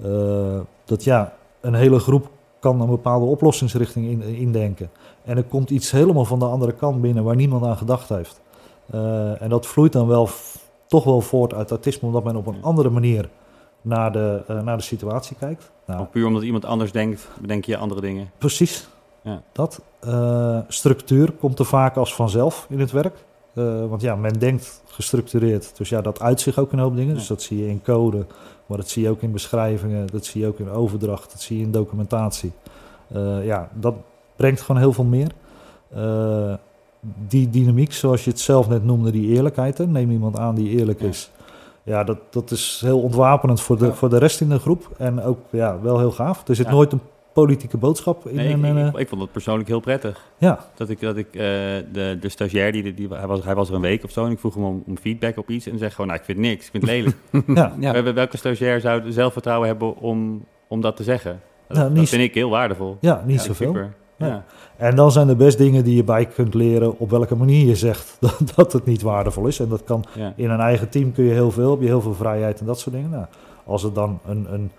Eh, dat ja, een hele groep kan een bepaalde oplossingsrichting in, indenken. En er komt iets helemaal van de andere kant binnen waar niemand aan gedacht heeft. Eh, en dat vloeit dan wel toch wel voort uit autisme, omdat men op een andere manier naar de, eh, naar de situatie kijkt. Nou, Of puur omdat iemand anders denkt, bedenk je andere dingen. Precies. Ja. Dat. Eh, structuur komt er vaak als vanzelf in het werk. Want ja, men denkt gestructureerd. Dus ja, dat uit zich ook in een hoop dingen. Ja. Dus dat zie je in code, maar dat zie je ook in beschrijvingen, dat zie je ook in overdracht, dat zie je in documentatie. Ja, dat brengt gewoon heel veel meer. Die dynamiek, zoals je het zelf net noemde, die eerlijkheid. Hè? Neem iemand aan die eerlijk Ja. is. Ja, dat, dat is heel ontwapenend voor de, Ja. voor de rest in de groep. En ook ja, wel heel gaaf. Er zit Ja. nooit een politieke boodschap in. Nee, ik, een, ik, eh, ik vond het persoonlijk heel prettig. ja, Dat ik, dat ik eh, de, de stagiair, die, die, hij, was, hij was er een week of zo, en ik vroeg hem om, om feedback op iets. En zegt gewoon, nou, ik vind niks, ik vind het lelijk. ja. Ja. Wel- Welke stagiair zou zelfvertrouwen hebben om, om dat te zeggen? Dat, Nou, dat vind ik heel waardevol. ja, niet Ja, zoveel. super. Ja. En dan zijn er best dingen die je bij kunt leren op welke manier je zegt dat, dat het niet waardevol is. En dat kan Ja. in een eigen team kun je heel veel, heb je heel veel vrijheid en dat soort dingen. Nou, als er dan een, een,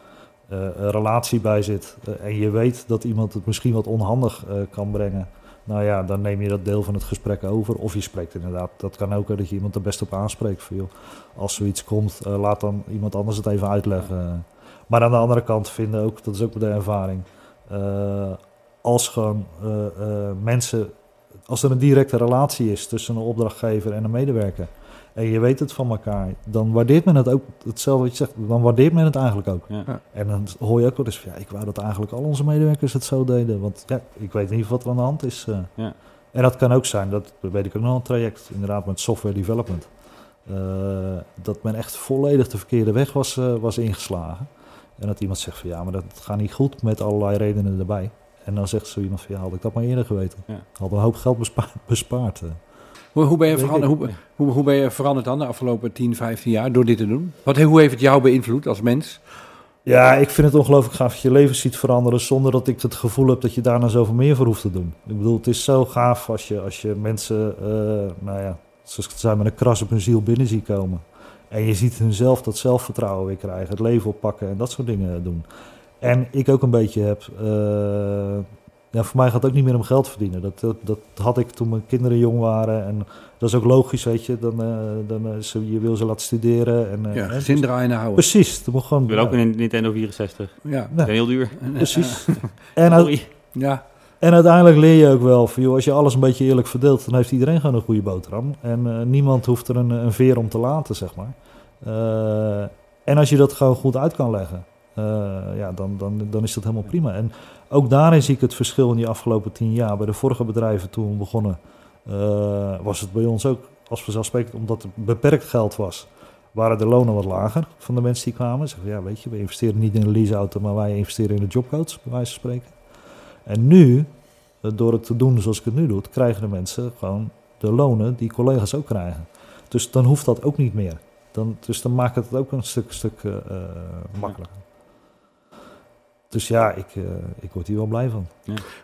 eh, een relatie bij zit eh, en je weet dat iemand het misschien wat onhandig eh, kan brengen. Nou ja, dan neem je dat deel van het gesprek over. Of je spreekt inderdaad, dat kan ook dat je iemand er best op aanspreekt. Van, joh, als zoiets komt, laat dan iemand anders het even uitleggen. Maar aan de andere kant vinden ook, dat is ook de ervaring, als gewoon eh, eh, mensen, als er een directe relatie is tussen een opdrachtgever en een medewerker, en je weet het van elkaar, dan waardeert men het ook, hetzelfde wat je zegt, dan waardeert men het eigenlijk ook. Ja. En dan hoor je ook wel eens van, ja, ik wou dat eigenlijk al onze medewerkers het zo deden, want ja, ik weet niet wat er aan de hand is. eh. Ja. En dat kan ook zijn, dat weet ik ook nog een traject, inderdaad met software development, eh, dat men echt volledig de verkeerde weg was, eh, was ingeslagen. En dat iemand zegt van, ja, maar dat gaat niet goed met allerlei redenen erbij. En dan zegt zo iemand van, ja, had ik dat maar eerder geweten. Ja. Had een hoop geld bespa- bespaard. eh. Hoe, hoe, ben je veranderd, hoe, hoe, hoe ben je veranderd dan de afgelopen 10, 15 jaar door dit te doen? Wat, hoe heeft het jou beïnvloed als mens? Ja, ik vind het ongelooflijk gaaf dat je leven ziet veranderen zonder dat ik het gevoel heb dat je daarna zoveel meer voor hoeft te doen. Ik bedoel, het is zo gaaf als je, als je mensen, eh, nou ja, zoals ik het zei, met een kras op hun ziel binnen ziet komen. En je ziet hun zelf dat zelfvertrouwen weer krijgen, het leven oppakken en dat soort dingen doen. En ik ook een beetje heb, eh, ja, voor mij gaat het ook niet meer om geld verdienen. Dat, dat, dat had ik toen mijn kinderen jong waren. En dat is ook logisch, weet je. Dan, eh, dan, eh, ze, je wil ze laten studeren. En, eh, Ja, gezin draaien houden. Precies, moet gewoon... Ik wil ook een Nintendo 64. Ja. Dat heel duur. Precies. En, uit- ja. en uiteindelijk leer je ook wel van, joh, als je alles een beetje eerlijk verdeelt, dan heeft iedereen gewoon een goede boterham. En eh, niemand hoeft er een, een veer om te laten, zeg maar. Eh, en als je dat gewoon goed uit kan leggen, ja, dan, dan, dan is dat helemaal prima. En ook daarin zie ik het verschil in die afgelopen tien jaar. Bij de vorige bedrijven toen we begonnen, eh, was het bij ons ook als vanzelfsprekend, omdat er beperkt geld was, waren de lonen wat lager van de mensen die kwamen. Zeggen, ja, weet je, we investeren niet in een leaseauto, maar wij investeren in de jobcoach, bij wijze van spreken. En nu, eh, door het te doen zoals ik het nu doe, krijgen de mensen gewoon de lonen die collega's ook krijgen. Dus dan hoeft dat ook niet meer. Dan, dus dan maakt het ook een stuk, stuk eh, eh, makkelijker. Dus ja, ik, eh, ik word hier wel blij van.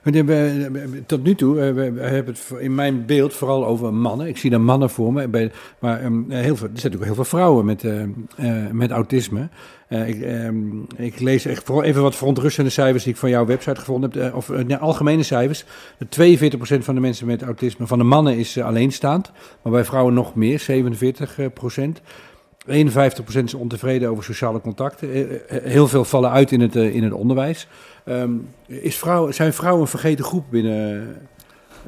We hebben, eh, tot nu toe, eh, we hebben het in mijn beeld vooral over mannen. Ik zie dan mannen voor me. Bij, maar ehm, heel veel, er zijn natuurlijk heel veel vrouwen met, eh, eh, met autisme. Eh, ik, ehm, ik lees echt vooral even wat verontrustende cijfers die ik van jouw website gevonden heb. Of nee, algemene cijfers. 42% van de mensen met autisme, van de mannen is alleenstaand. Maar bij vrouwen nog meer, 47%. 51% is ontevreden over sociale contacten. Eh, eh, Heel veel vallen uit in het, eh, in het onderwijs. Ehm, is vrouw, zijn vrouwen een vergeten groep binnen,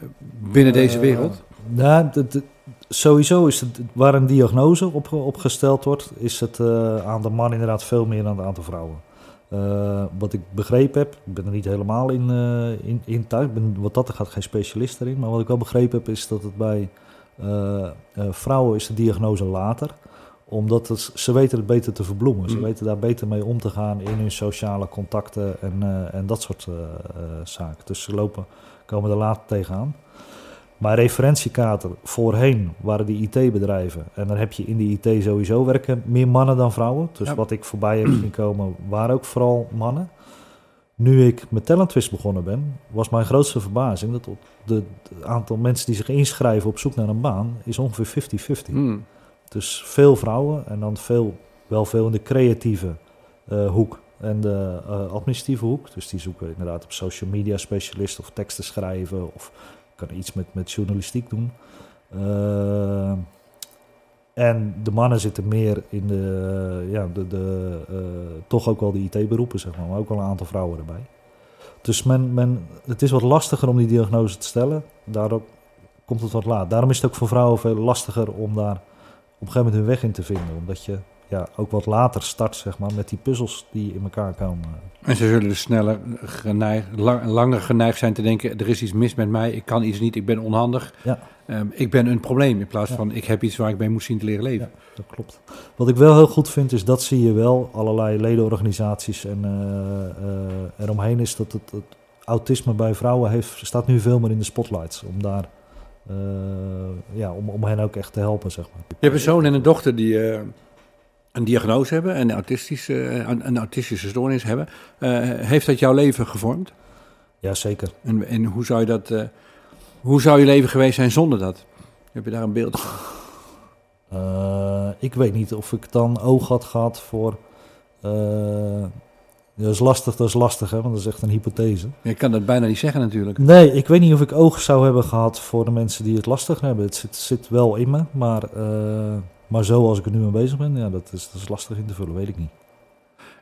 eh, binnen deze Eh, wereld? Nou, de- de- sowieso is het waar een diagnose op, op gesteld wordt, is het eh, aan de man inderdaad veel meer dan aan het aantal vrouwen. Eh, wat ik begrepen heb, ik ben er niet helemaal in, eh, in, in thuis, ben, wat dat er gaat geen specialist erin, maar wat ik wel begrepen heb is dat het bij eh, eh, vrouwen is de diagnose later omdat het, ze weten het beter te verbloemen. Ze Mm. weten daar beter mee om te gaan in hun sociale contacten en, eh, en dat soort eh, eh, zaken. Dus ze lopen, komen er later tegenaan. Maar referentiekader voorheen waren die IT-bedrijven. En dan heb je in die IT sowieso werken meer mannen dan vrouwen. Dus Ja. wat ik voorbij heb zien komen, waren ook vooral mannen. Nu ik met Talentwist begonnen ben, was mijn grootste verbazing dat het aantal mensen die zich inschrijven op zoek naar een baan is ongeveer 50-50. Hmm. Dus veel vrouwen en dan veel, wel veel in de creatieve eh, hoek en de eh, administratieve hoek. Dus die zoeken inderdaad op social media specialist of teksten schrijven of kan iets met, met journalistiek doen. Eh, en de mannen zitten meer in de, ja, de, de, toch ook wel de IT-beroepen, zeg maar, maar ook wel een aantal vrouwen erbij. Dus men, men, het is wat lastiger om die diagnose te stellen. Daardoor komt het wat laat. Daarom is het ook voor vrouwen veel lastiger om daar een gegeven moment hun weg in te vinden. Omdat je ja, ook wat later start zeg maar, met die puzzels die in elkaar komen. En ze zullen dus sneller geneigd, lang- langer geneigd zijn te denken: er is iets mis met mij, ik kan iets niet, ik ben onhandig. Ja. Ehm, ik ben een probleem in plaats Ja. van ik heb iets waar ik mee moet zien te leren leven. Dat klopt. Wat ik wel heel goed vind, is dat zie je wel. Allerlei ledenorganisaties en eh, eh, eromheen is dat het, het autisme bij vrouwen heeft, staat nu veel meer in de spotlights. Om daar, ja, om, om hen ook echt te helpen, zeg maar. Je hebt een zoon en een dochter die eh, een diagnose hebben en autistische, eh, een, autistische stoornis hebben. Eh, heeft dat jouw leven gevormd? Ja, zeker. En, en hoe, zou je dat, eh, hoe zou je leven geweest zijn zonder dat? Heb je daar een beeld van? Eh, ik weet niet of ik dan oog had gehad voor... dat is lastig, dat is lastig, hè, want dat is echt een hypothese. Je kan dat bijna niet zeggen natuurlijk. Nee, ik weet niet of ik oog zou hebben gehad voor de mensen die het lastig hebben. Het zit, zit wel in me, maar, eh, maar zo als ik er nu mee bezig ben, ja, dat is, dat is lastig in te vullen, weet ik niet.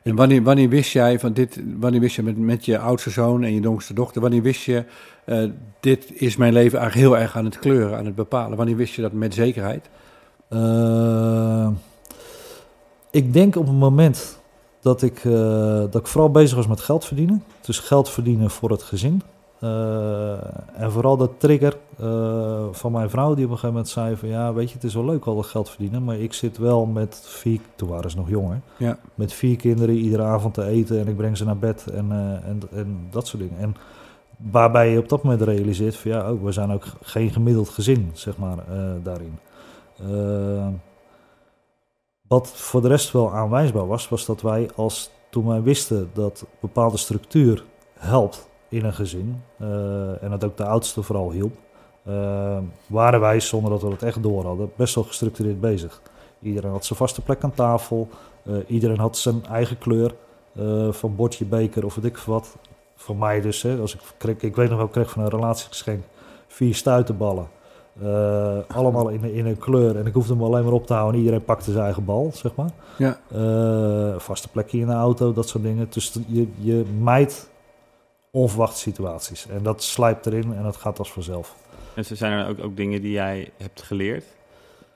En wanneer, wanneer wist jij van dit, wanneer wist je met, met je oudste zoon en je jongste dochter, wanneer wist je, eh, dit is mijn leven eigenlijk heel erg aan het kleuren, aan het bepalen? Wanneer wist je dat met zekerheid? Eh, ik denk op het moment dat ik, eh, dat ik vooral bezig was met geld verdienen. Dus geld verdienen voor het gezin. Eh, en vooral dat trigger eh, van mijn vrouw die op een gegeven moment zei van... Ja, weet je, het is wel leuk al dat geld verdienen, maar ik zit wel met vier... Toen waren ze nog jonger. Ja. Met vier kinderen iedere avond te eten en ik breng ze naar bed en, en, en dat soort dingen. En waarbij je op dat moment realiseert van ja, ook, we zijn ook geen gemiddeld gezin, zeg maar, daarin. Wat voor de rest wel aanwijsbaar was, was dat wij als toen wij wisten dat bepaalde structuur helpt in een gezin, eh, en dat ook de oudste vooral hielp, eh, waren wij, zonder dat we het echt door hadden, best wel gestructureerd bezig. Iedereen had zijn vaste plek aan tafel, eh, iedereen had zijn eigen kleur, van bordje, beker of weet ik wat. voor mij dus, hè, als ik, kreeg, ik weet nog wel, ik kreeg van een relatiegeschenk vier stuitenballen. Eh, allemaal in, in een kleur. En ik hoefde hem alleen maar op te houden. En iedereen pakte zijn eigen bal, zeg maar. Ja. Eh, vaste plekje in de auto, dat soort dingen. Dus je, je mijt onverwachte situaties. En dat slijpt erin en dat gaat als vanzelf. En zijn er ook, ook dingen die jij hebt geleerd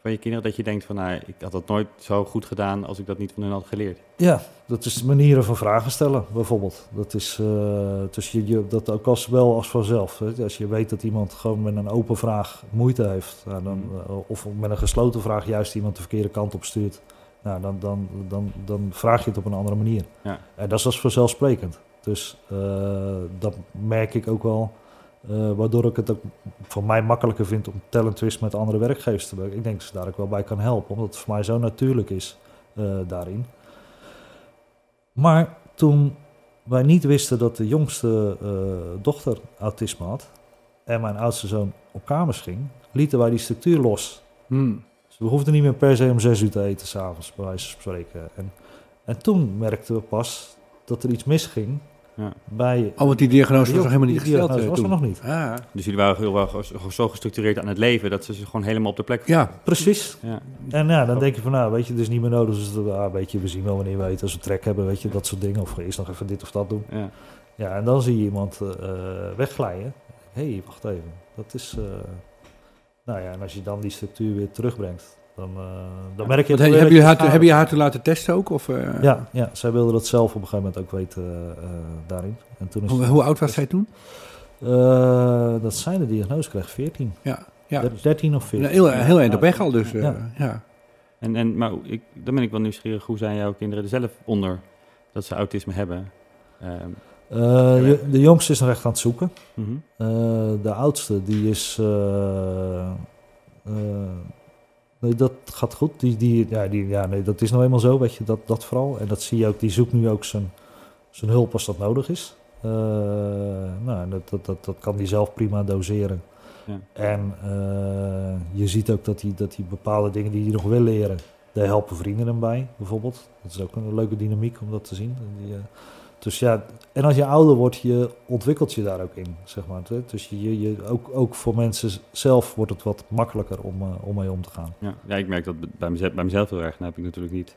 van je kinderen, dat je denkt van, nou, ik had dat nooit zo goed gedaan als ik dat niet van hun had geleerd. Ja, dat is manieren van vragen stellen, bijvoorbeeld. Dat is uh, dus je, je, dat ook als wel als vanzelf. Hè. Als je weet dat iemand gewoon met een open vraag moeite heeft, nou, dan, uh, of met een gesloten vraag juist iemand de verkeerde kant op stuurt, nou, dan, dan, dan, dan vraag je het op een andere manier. Ja. En dat is als vanzelfsprekend. Dus uh, dat merk ik ook wel. Uh, waardoor ik het ook voor mij makkelijker vind om talent twist met andere werkgevers te werken. Ik denk dat ze daar ook wel bij kan helpen, omdat het voor mij zo natuurlijk is uh, daarin. Maar toen wij niet wisten dat de jongste uh, dochter autisme had en mijn oudste zoon op kamers ging, lieten wij die structuur los. Hmm. Dus we hoefden niet meer per se om zes uur te eten s'avonds, bij wijze van spreken. En, en toen merkten we pas dat er iets misging Ja. bij... Oh, want die diagnose was nog helemaal niet die gesteld. eh, was er nog niet. Ah, Dus jullie waren heel wel zo gestructureerd aan het leven dat ze ze gewoon helemaal op de plek ja, Precies. Ja. En ja, dan denk je van, nou, weet je, het is niet meer nodig. Dus dat, ah, weet je, we zien wel wanneer we eten als we trek hebben, weet je, dat soort dingen. Of eerst nog even dit of dat doen. Ja. Ja, en dan zie je iemand eh, wegglijden. Hé, hey, wacht even. Dat is... eh, nou ja, en als je dan die structuur weer terugbrengt, dan, eh, dan merk je... Het heb, weer je dat haar, heb je haar toen laten testen ook? Of, eh, Ja, ja, zij wilde dat zelf op een gegeven moment ook weten eh, eh, daarin. En toen is Hoe, hoe oud was zij toen? Eh, dat zijn de diagnose kreeg 14. Ja, ja. Der- 13 of 14. heel, heel eind op weg al, dus eh, Ja. ja. En, en, maar ik, dan ben ik wel nieuwsgierig, hoe zijn jouw kinderen er zelf onder dat ze autisme hebben? Ehm, Eh, je- de jongste is nog echt aan het zoeken. mhm. Eh, de oudste, die is. Nee, dat gaat goed. Die, die, ja, die, ja, nee, dat is nou eenmaal zo, weet je, dat, dat vooral. En dat zie je ook, die zoekt nu ook zijn, zijn hulp als dat nodig is. Eh, nou, dat, dat, dat, dat kan die zelf prima doseren. Ja. En eh, je ziet ook dat hij dat die bepaalde dingen die hij nog wil leren, daar helpen vrienden hem bij, bijvoorbeeld. Dat is ook een leuke dynamiek om dat te zien. Die, eh, dus ja, en als je ouder wordt, je ontwikkelt je daar ook in, zeg maar. Dus je, je, ook, ook voor mensen zelf wordt het wat makkelijker om, eh, om mee om te gaan. ja. ja, ik merk dat bij mezelf, bij mezelf heel erg. Nou heb ik natuurlijk niet.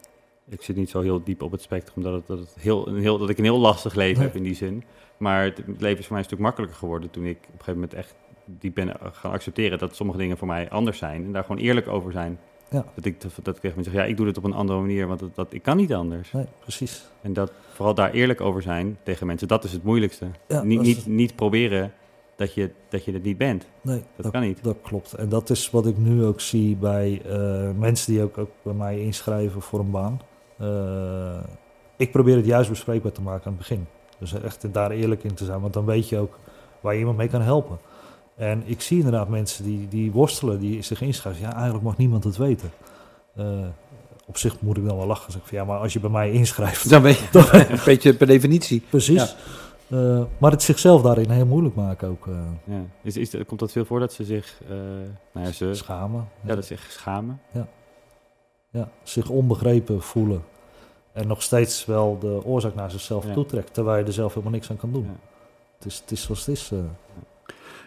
Ik zit niet zo heel diep op het spectrum dat, het, dat, het heel, een heel, dat ik een heel lastig leven Nee. heb in die zin. Maar het, het leven is voor mij een stuk makkelijker geworden toen ik op een gegeven moment echt diep ben gaan accepteren dat sommige dingen voor mij anders zijn. En daar gewoon eerlijk over zijn. Ja. Dat ik dat ik tegen mensen zeg, ja, ik doe dit op een andere manier, want dat, dat, ik kan niet anders. Nee, precies. En dat vooral daar eerlijk over zijn tegen mensen, dat is het moeilijkste. Ja, niet, niet, niet proberen dat je, dat je het niet bent. Nee, Dat kan niet. Dat klopt. En dat is wat ik nu ook zie bij eh, mensen die ook, ook bij mij inschrijven voor een baan. Eh, ik probeer het juist bespreekbaar te maken aan het begin. Dus echt daar eerlijk in te zijn, want dan weet je ook waar je iemand mee kan helpen. En ik zie inderdaad mensen die, die worstelen, die zich inschrijven. Ja, eigenlijk mag niemand het weten. Eh, op zich moet ik dan wel lachen. Zeg ik van, ja, maar als je bij mij inschrijft, Dan ben je een beetje per definitie. precies. Eh, maar het zichzelf daarin heel moeilijk maken ook. eh, Ja. Is, is, komt dat veel voor dat ze zich, eh, nou ja, ze, schamen. ja, dat ze zich schamen? Ja, zich onbegrepen voelen. En nog steeds wel de oorzaak naar zichzelf Ja. toetrekt, terwijl je er zelf helemaal niks aan kan doen. Ja. Het, is, het is zoals het is.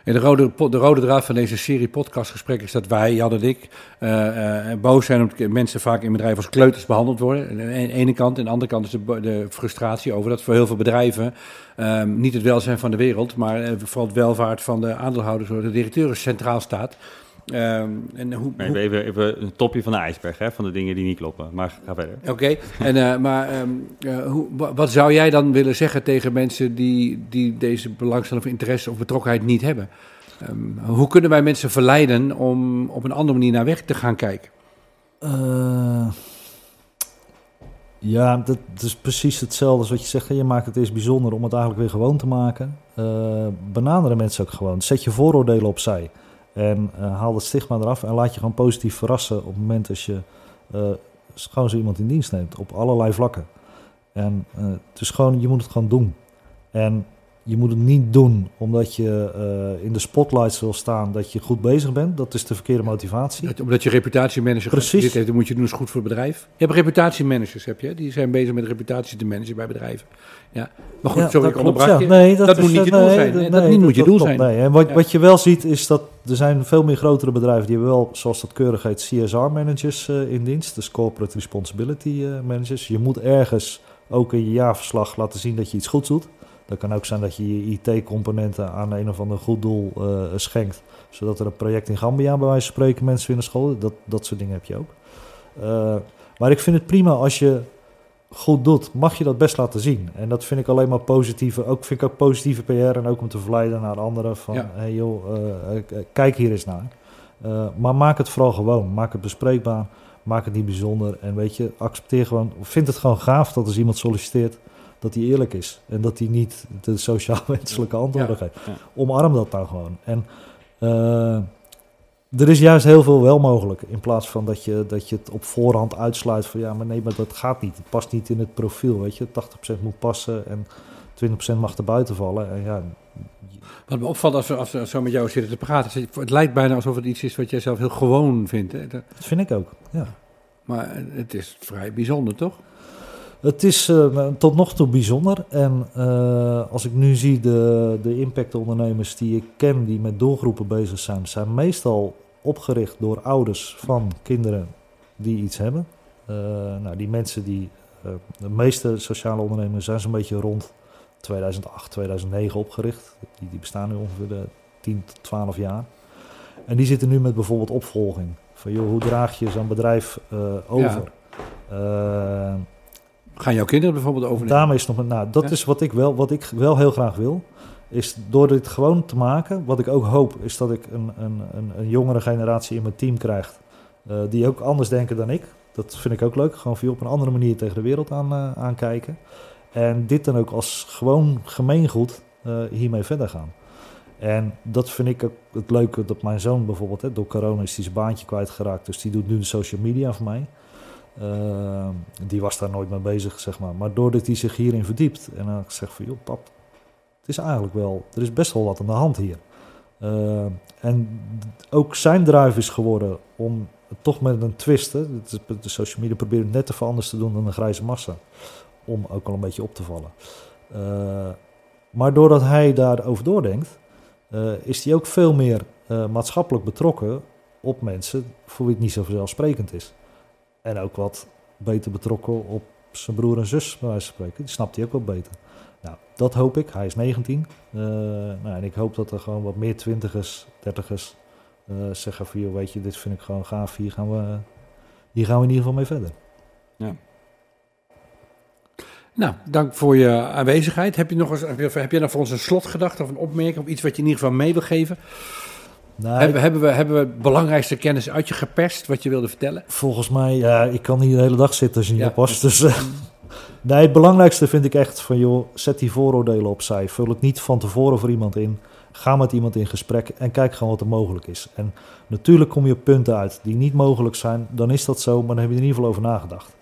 De rode, de rode draad van deze serie podcastgesprekken is dat wij, Jan en ik, eh, eh, boos zijn omdat mensen vaak in bedrijven als kleuters behandeld worden. Aan de ene kant. En aan de andere kant is de, de frustratie over dat voor heel veel bedrijven ehm, niet het welzijn van de wereld, maar eh, vooral het welvaart van de aandeelhouders of de directeuren centraal staat. Ehm, en hoe, hoe- even, even, een topje van de ijsberg, hè, van de dingen die niet kloppen. Maar ga verder. Oké, en eh, maar ehm, eh, hoe, wa- wat zou jij dan willen zeggen tegen mensen die, die deze belangstelling of interesse of betrokkenheid niet hebben? Ehm, hoe kunnen wij mensen verleiden om op een andere manier naar weg te gaan kijken? Eh, ja, dat, dat is precies hetzelfde als wat je zegt. Je maakt het eerst bijzonder om het eigenlijk weer gewoon te maken. Eh benaderen mensen ook gewoon. Zet je vooroordelen opzij. En eh, haal het stigma eraf en laat je gewoon positief verrassen op het moment als je eh, gewoon zo iemand in dienst neemt. Op allerlei vlakken. En eh, het is gewoon, je moet het gewoon doen. En je moet het niet doen omdat je eh, in de spotlights wil staan dat je goed bezig bent. Dat is de verkeerde motivatie. Dat- Omdat je reputatiemanager Precies. dit heeft, moet je doen, is goed voor het bedrijf. Je hebt reputatiemanagers, heb je, die zijn bezig met reputatie te managen bij bedrijven. Ja. Maar goed, Ja, sorry, dat ik onderbrak ja. Nee, dat is, moet niet je doel nee, zijn. nee, dat niet moet je doel klopt, zijn. Nee. En wat, Ja. wat je wel ziet is dat er zijn veel meer grotere bedrijven die hebben wel, zoals dat keurig heet, CSR-managers eh, in dienst. Dus Corporate Responsibility eh, Managers. Je moet ergens ook in je jaarverslag laten zien dat je iets goeds doet. Dat kan ook zijn dat je je IT-componenten aan een of ander goed doel eh, schenkt. Zodat er een project in Gambia bij wijze van spreken mensen willen scholen. Dat, dat soort dingen heb je ook. Eh, maar ik vind het prima als je goed doet, mag je dat best laten zien. En dat vind ik alleen maar positieve, ook vind ik ook positieve PR en ook om te verleiden naar anderen van, Ja. hey joh, eh, kijk hier eens naar. Maar maak het vooral gewoon, maak het bespreekbaar, maak het niet bijzonder en weet je, accepteer gewoon, vind het gewoon gaaf dat als iemand solliciteert, dat hij eerlijk is en dat hij niet de sociaal-wenselijke antwoorden geeft. Omarm dat nou gewoon. En eh, er is juist heel veel wel mogelijk. In plaats van dat je, dat je het op voorhand uitsluit van ja, maar nee, maar dat gaat niet. Het past niet in het profiel. Weet je, 80% moet passen en 20% mag er buiten vallen. En ja, Wat me opvalt als we, als we zo met jou zitten te praten, is het- lijkt bijna alsof het iets is wat jij zelf heel gewoon vindt. Hè? Dat vind ik ook. Ja. Maar het is vrij bijzonder, toch? Het is eh, tot nog toe bijzonder. En eh, als ik nu zie de, de impactondernemers die ik ken die met doelgroepen bezig zijn, zijn meestal opgericht door ouders van kinderen die iets hebben. Eh, nou, die mensen die, de meeste sociale ondernemers zijn zo'n beetje rond 2008, 2009 opgericht. Die, die bestaan nu ongeveer de 10 tot 12 jaar. En die zitten nu met bijvoorbeeld opvolging. Van joh, hoe draag je zo'n bedrijf over? Eh, Gaan jouw kinderen bijvoorbeeld overnemen? Daarmee is nog een, nou, dat Ja. is wat ik, wel, wat ik wel heel graag wil. Is door dit gewoon te maken, wat ik ook hoop, is dat ik een, een, een, een jongere generatie in mijn team krijg. eh, die ook anders denken dan ik. Dat vind ik ook leuk. Gewoon veel op een andere manier tegen de wereld aan, eh, aankijken. En dit dan ook als gewoon gemeengoed eh, hiermee verder gaan. En dat vind ik ook het leuke dat mijn zoon bijvoorbeeld, hè, door corona is hij zijn baantje kwijtgeraakt. Dus die doet nu de social media voor mij. Uh, die was daar nooit mee bezig, zeg maar. Maar doordat hij zich hierin verdiept en dan zegt van, joh pap, het is eigenlijk wel, er is best wel wat aan de hand hier. Uh, en ook zijn drive is geworden om toch met een twist, de social media probeert net even anders te doen dan een grijze massa. Om ook al een beetje op te vallen. Uh, maar doordat hij daarover doordenkt, uh, is hij ook veel meer uh, maatschappelijk betrokken op mensen voor wie het niet zo vanzelfsprekend is. En ook wat beter betrokken op zijn broer en zus, bij wijze van spreken. Die snapt hij ook wat beter. Nou, dat hoop ik. Hij is 19. Uh, nou, en ik hoop dat er gewoon wat meer twintigers, dertigers uh, zeggen van... Joh, weet je, dit vind ik gewoon gaaf. Hier gaan we, hier gaan we in ieder geval mee verder. Ja. Nou, dank voor je aanwezigheid. Heb je nog eens, heb je, heb je nog voor ons een slotgedachte of een opmerking... of iets wat je in ieder geval mee wil geven? Nou, hebben, hebben, we, hebben we het belangrijkste kennis uit je geperst wat je wilde vertellen? Volgens mij, ja, ik kan hier de hele dag zitten als je niet Ja. oppast. Dus, uh, nee, het belangrijkste vind ik echt van, joh, zet die vooroordelen opzij. Vul het niet van tevoren voor iemand in. Ga met iemand in gesprek en kijk gewoon wat er mogelijk is. En natuurlijk kom je op punten uit die niet mogelijk zijn. Dan is dat zo, maar dan heb je er in ieder geval over nagedacht.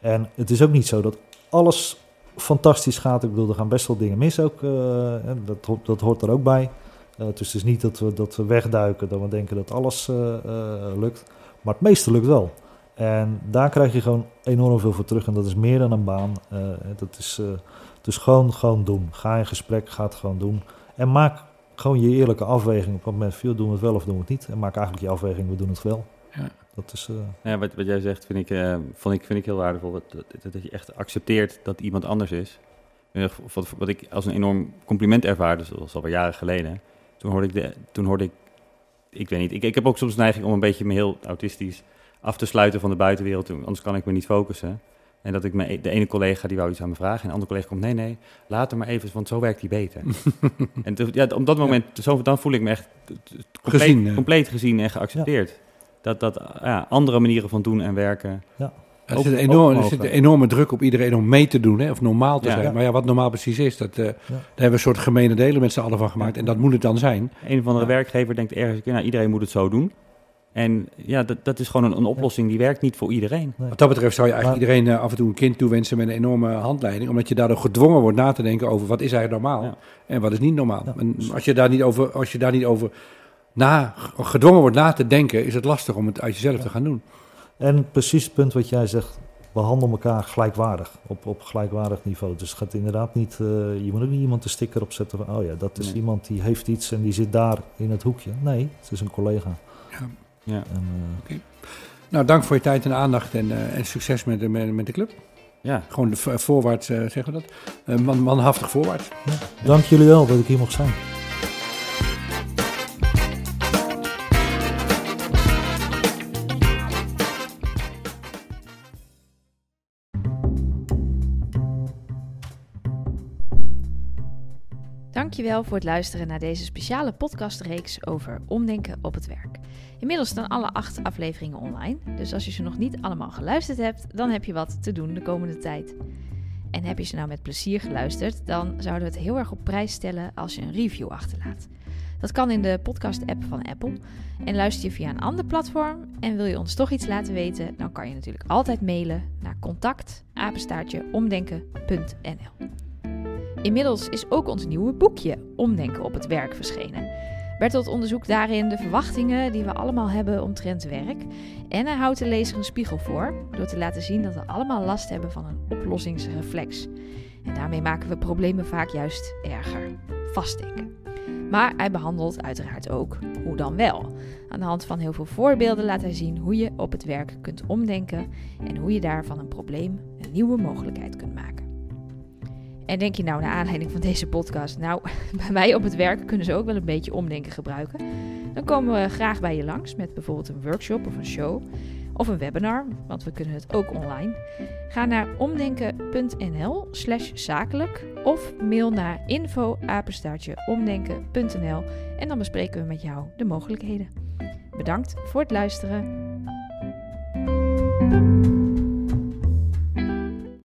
En het is ook niet zo dat alles fantastisch gaat. Ik bedoel, er gaan best wel dingen mis ook. Uh, dat, dat hoort er ook bij. Uh, dus het is niet dat we, dat we wegduiken, dat we denken dat alles uh, uh, lukt. Maar het meeste lukt wel. En daar krijg je gewoon enorm veel voor terug. En dat is meer dan een baan. dat is, dus gewoon, gewoon doen. Ga in gesprek, ga het gewoon doen. En maak gewoon je eerlijke afweging op het moment van, doen we het wel of doen we het niet. En maak eigenlijk je afweging, we doen het wel. Ja. Dat is, ja, wat, wat jij zegt vind ik, uh, vond ik, vind ik heel waardevol. Dat, dat, dat, je echt accepteert dat iemand anders is. Wat, wat ik als een enorm compliment ervaarde, dus dat was alweer jaren geleden. Toen hoorde ik, de, toen hoorde ik ik weet niet, ik, ik heb ook soms de neiging om een beetje me heel autistisch af te sluiten van de buitenwereld, anders kan ik me niet focussen. En dat ik me, de ene collega die wou iets aan me vragen en de andere collega komt, nee, nee, laat hem maar even, want zo werkt hij beter. en te, ja, op dat moment, ja. zo, dan voel ik me echt compleet gezien, ja. compleet gezien en geaccepteerd. Ja. Dat, dat ja, andere manieren van doen en werken. Er zit, een enorm, er zit een enorme druk op iedereen om mee te doen, hè, of normaal te Ja. zijn. Ja. Maar ja, wat normaal precies is, dat, uh, daar hebben we een soort gemene delen met z'n allen van gemaakt. En dat moet het dan zijn. Een of andere werkgever denkt ergens nou, iedereen moet het zo doen. En ja, dat, dat is gewoon een, een oplossing die werkt niet voor iedereen. Nee. Wat dat betreft zou je eigenlijk Maar- iedereen eh, af en toe een kind toewensen met een enorme handleiding. Omdat je daardoor gedwongen wordt na te denken over wat is eigenlijk normaal en wat is niet normaal. En als je daar niet over, als je daar niet over na, gedwongen wordt na te denken, is het lastig om het uit jezelf te gaan doen. En precies het punt wat jij zegt, behandel elkaar gelijkwaardig, op, op gelijkwaardig niveau. Dus het gaat inderdaad niet, eh, je moet ook niet iemand een sticker opzetten van, oh ja, dat is Nee. iemand die heeft iets en die zit daar in het hoekje. Nee, het is een collega. Ja. En, eh, Nou, dank voor je tijd en aandacht en, eh, en succes met, de- met, met de club. Ja, Gewoon de voorwaarts, eh, zeggen we dat? Man, manhaftig voorwaarts. dank jullie wel dat ik hier mocht zijn. Dankjewel voor het luisteren naar deze speciale podcastreeks over omdenken op het werk. Inmiddels staan alle acht afleveringen online, dus als je ze nog niet allemaal geluisterd hebt, dan heb je wat te doen de komende tijd. En heb je ze nou met plezier geluisterd, dan zouden we het heel erg op prijs stellen als je een review achterlaat. Dat kan in de podcast-app van Apple. En luister je via een ander platform en wil je ons toch iets laten weten, dan kan je natuurlijk altijd mailen naar contact omdenken.nl. Inmiddels is ook ons nieuwe boekje Omdenken op het werk verschenen. Bertolt onderzoekt daarin de verwachtingen die we allemaal hebben omtrent werk. En hij houdt de lezer een spiegel voor door te laten zien dat we allemaal last hebben van een oplossingsreflex. En daarmee maken we problemen vaak juist erger. Vastdenken. Maar hij behandelt uiteraard ook hoe dan wel. Aan de hand van heel veel voorbeelden laat hij zien hoe je op het werk kunt omdenken en hoe je daar van een probleem een nieuwe mogelijkheid kunt maken. En denk je nou naar aanleiding van deze podcast, nou, bij mij op het werk kunnen ze ook wel een beetje omdenken gebruiken. Dan komen we graag bij je langs met bijvoorbeeld een workshop of een show of een webinar, want we kunnen het ook online. Ga naar omdenken.nl slash zakelijk of mail naar info omdenken.nl en dan bespreken we met jou de mogelijkheden. Bedankt voor het luisteren.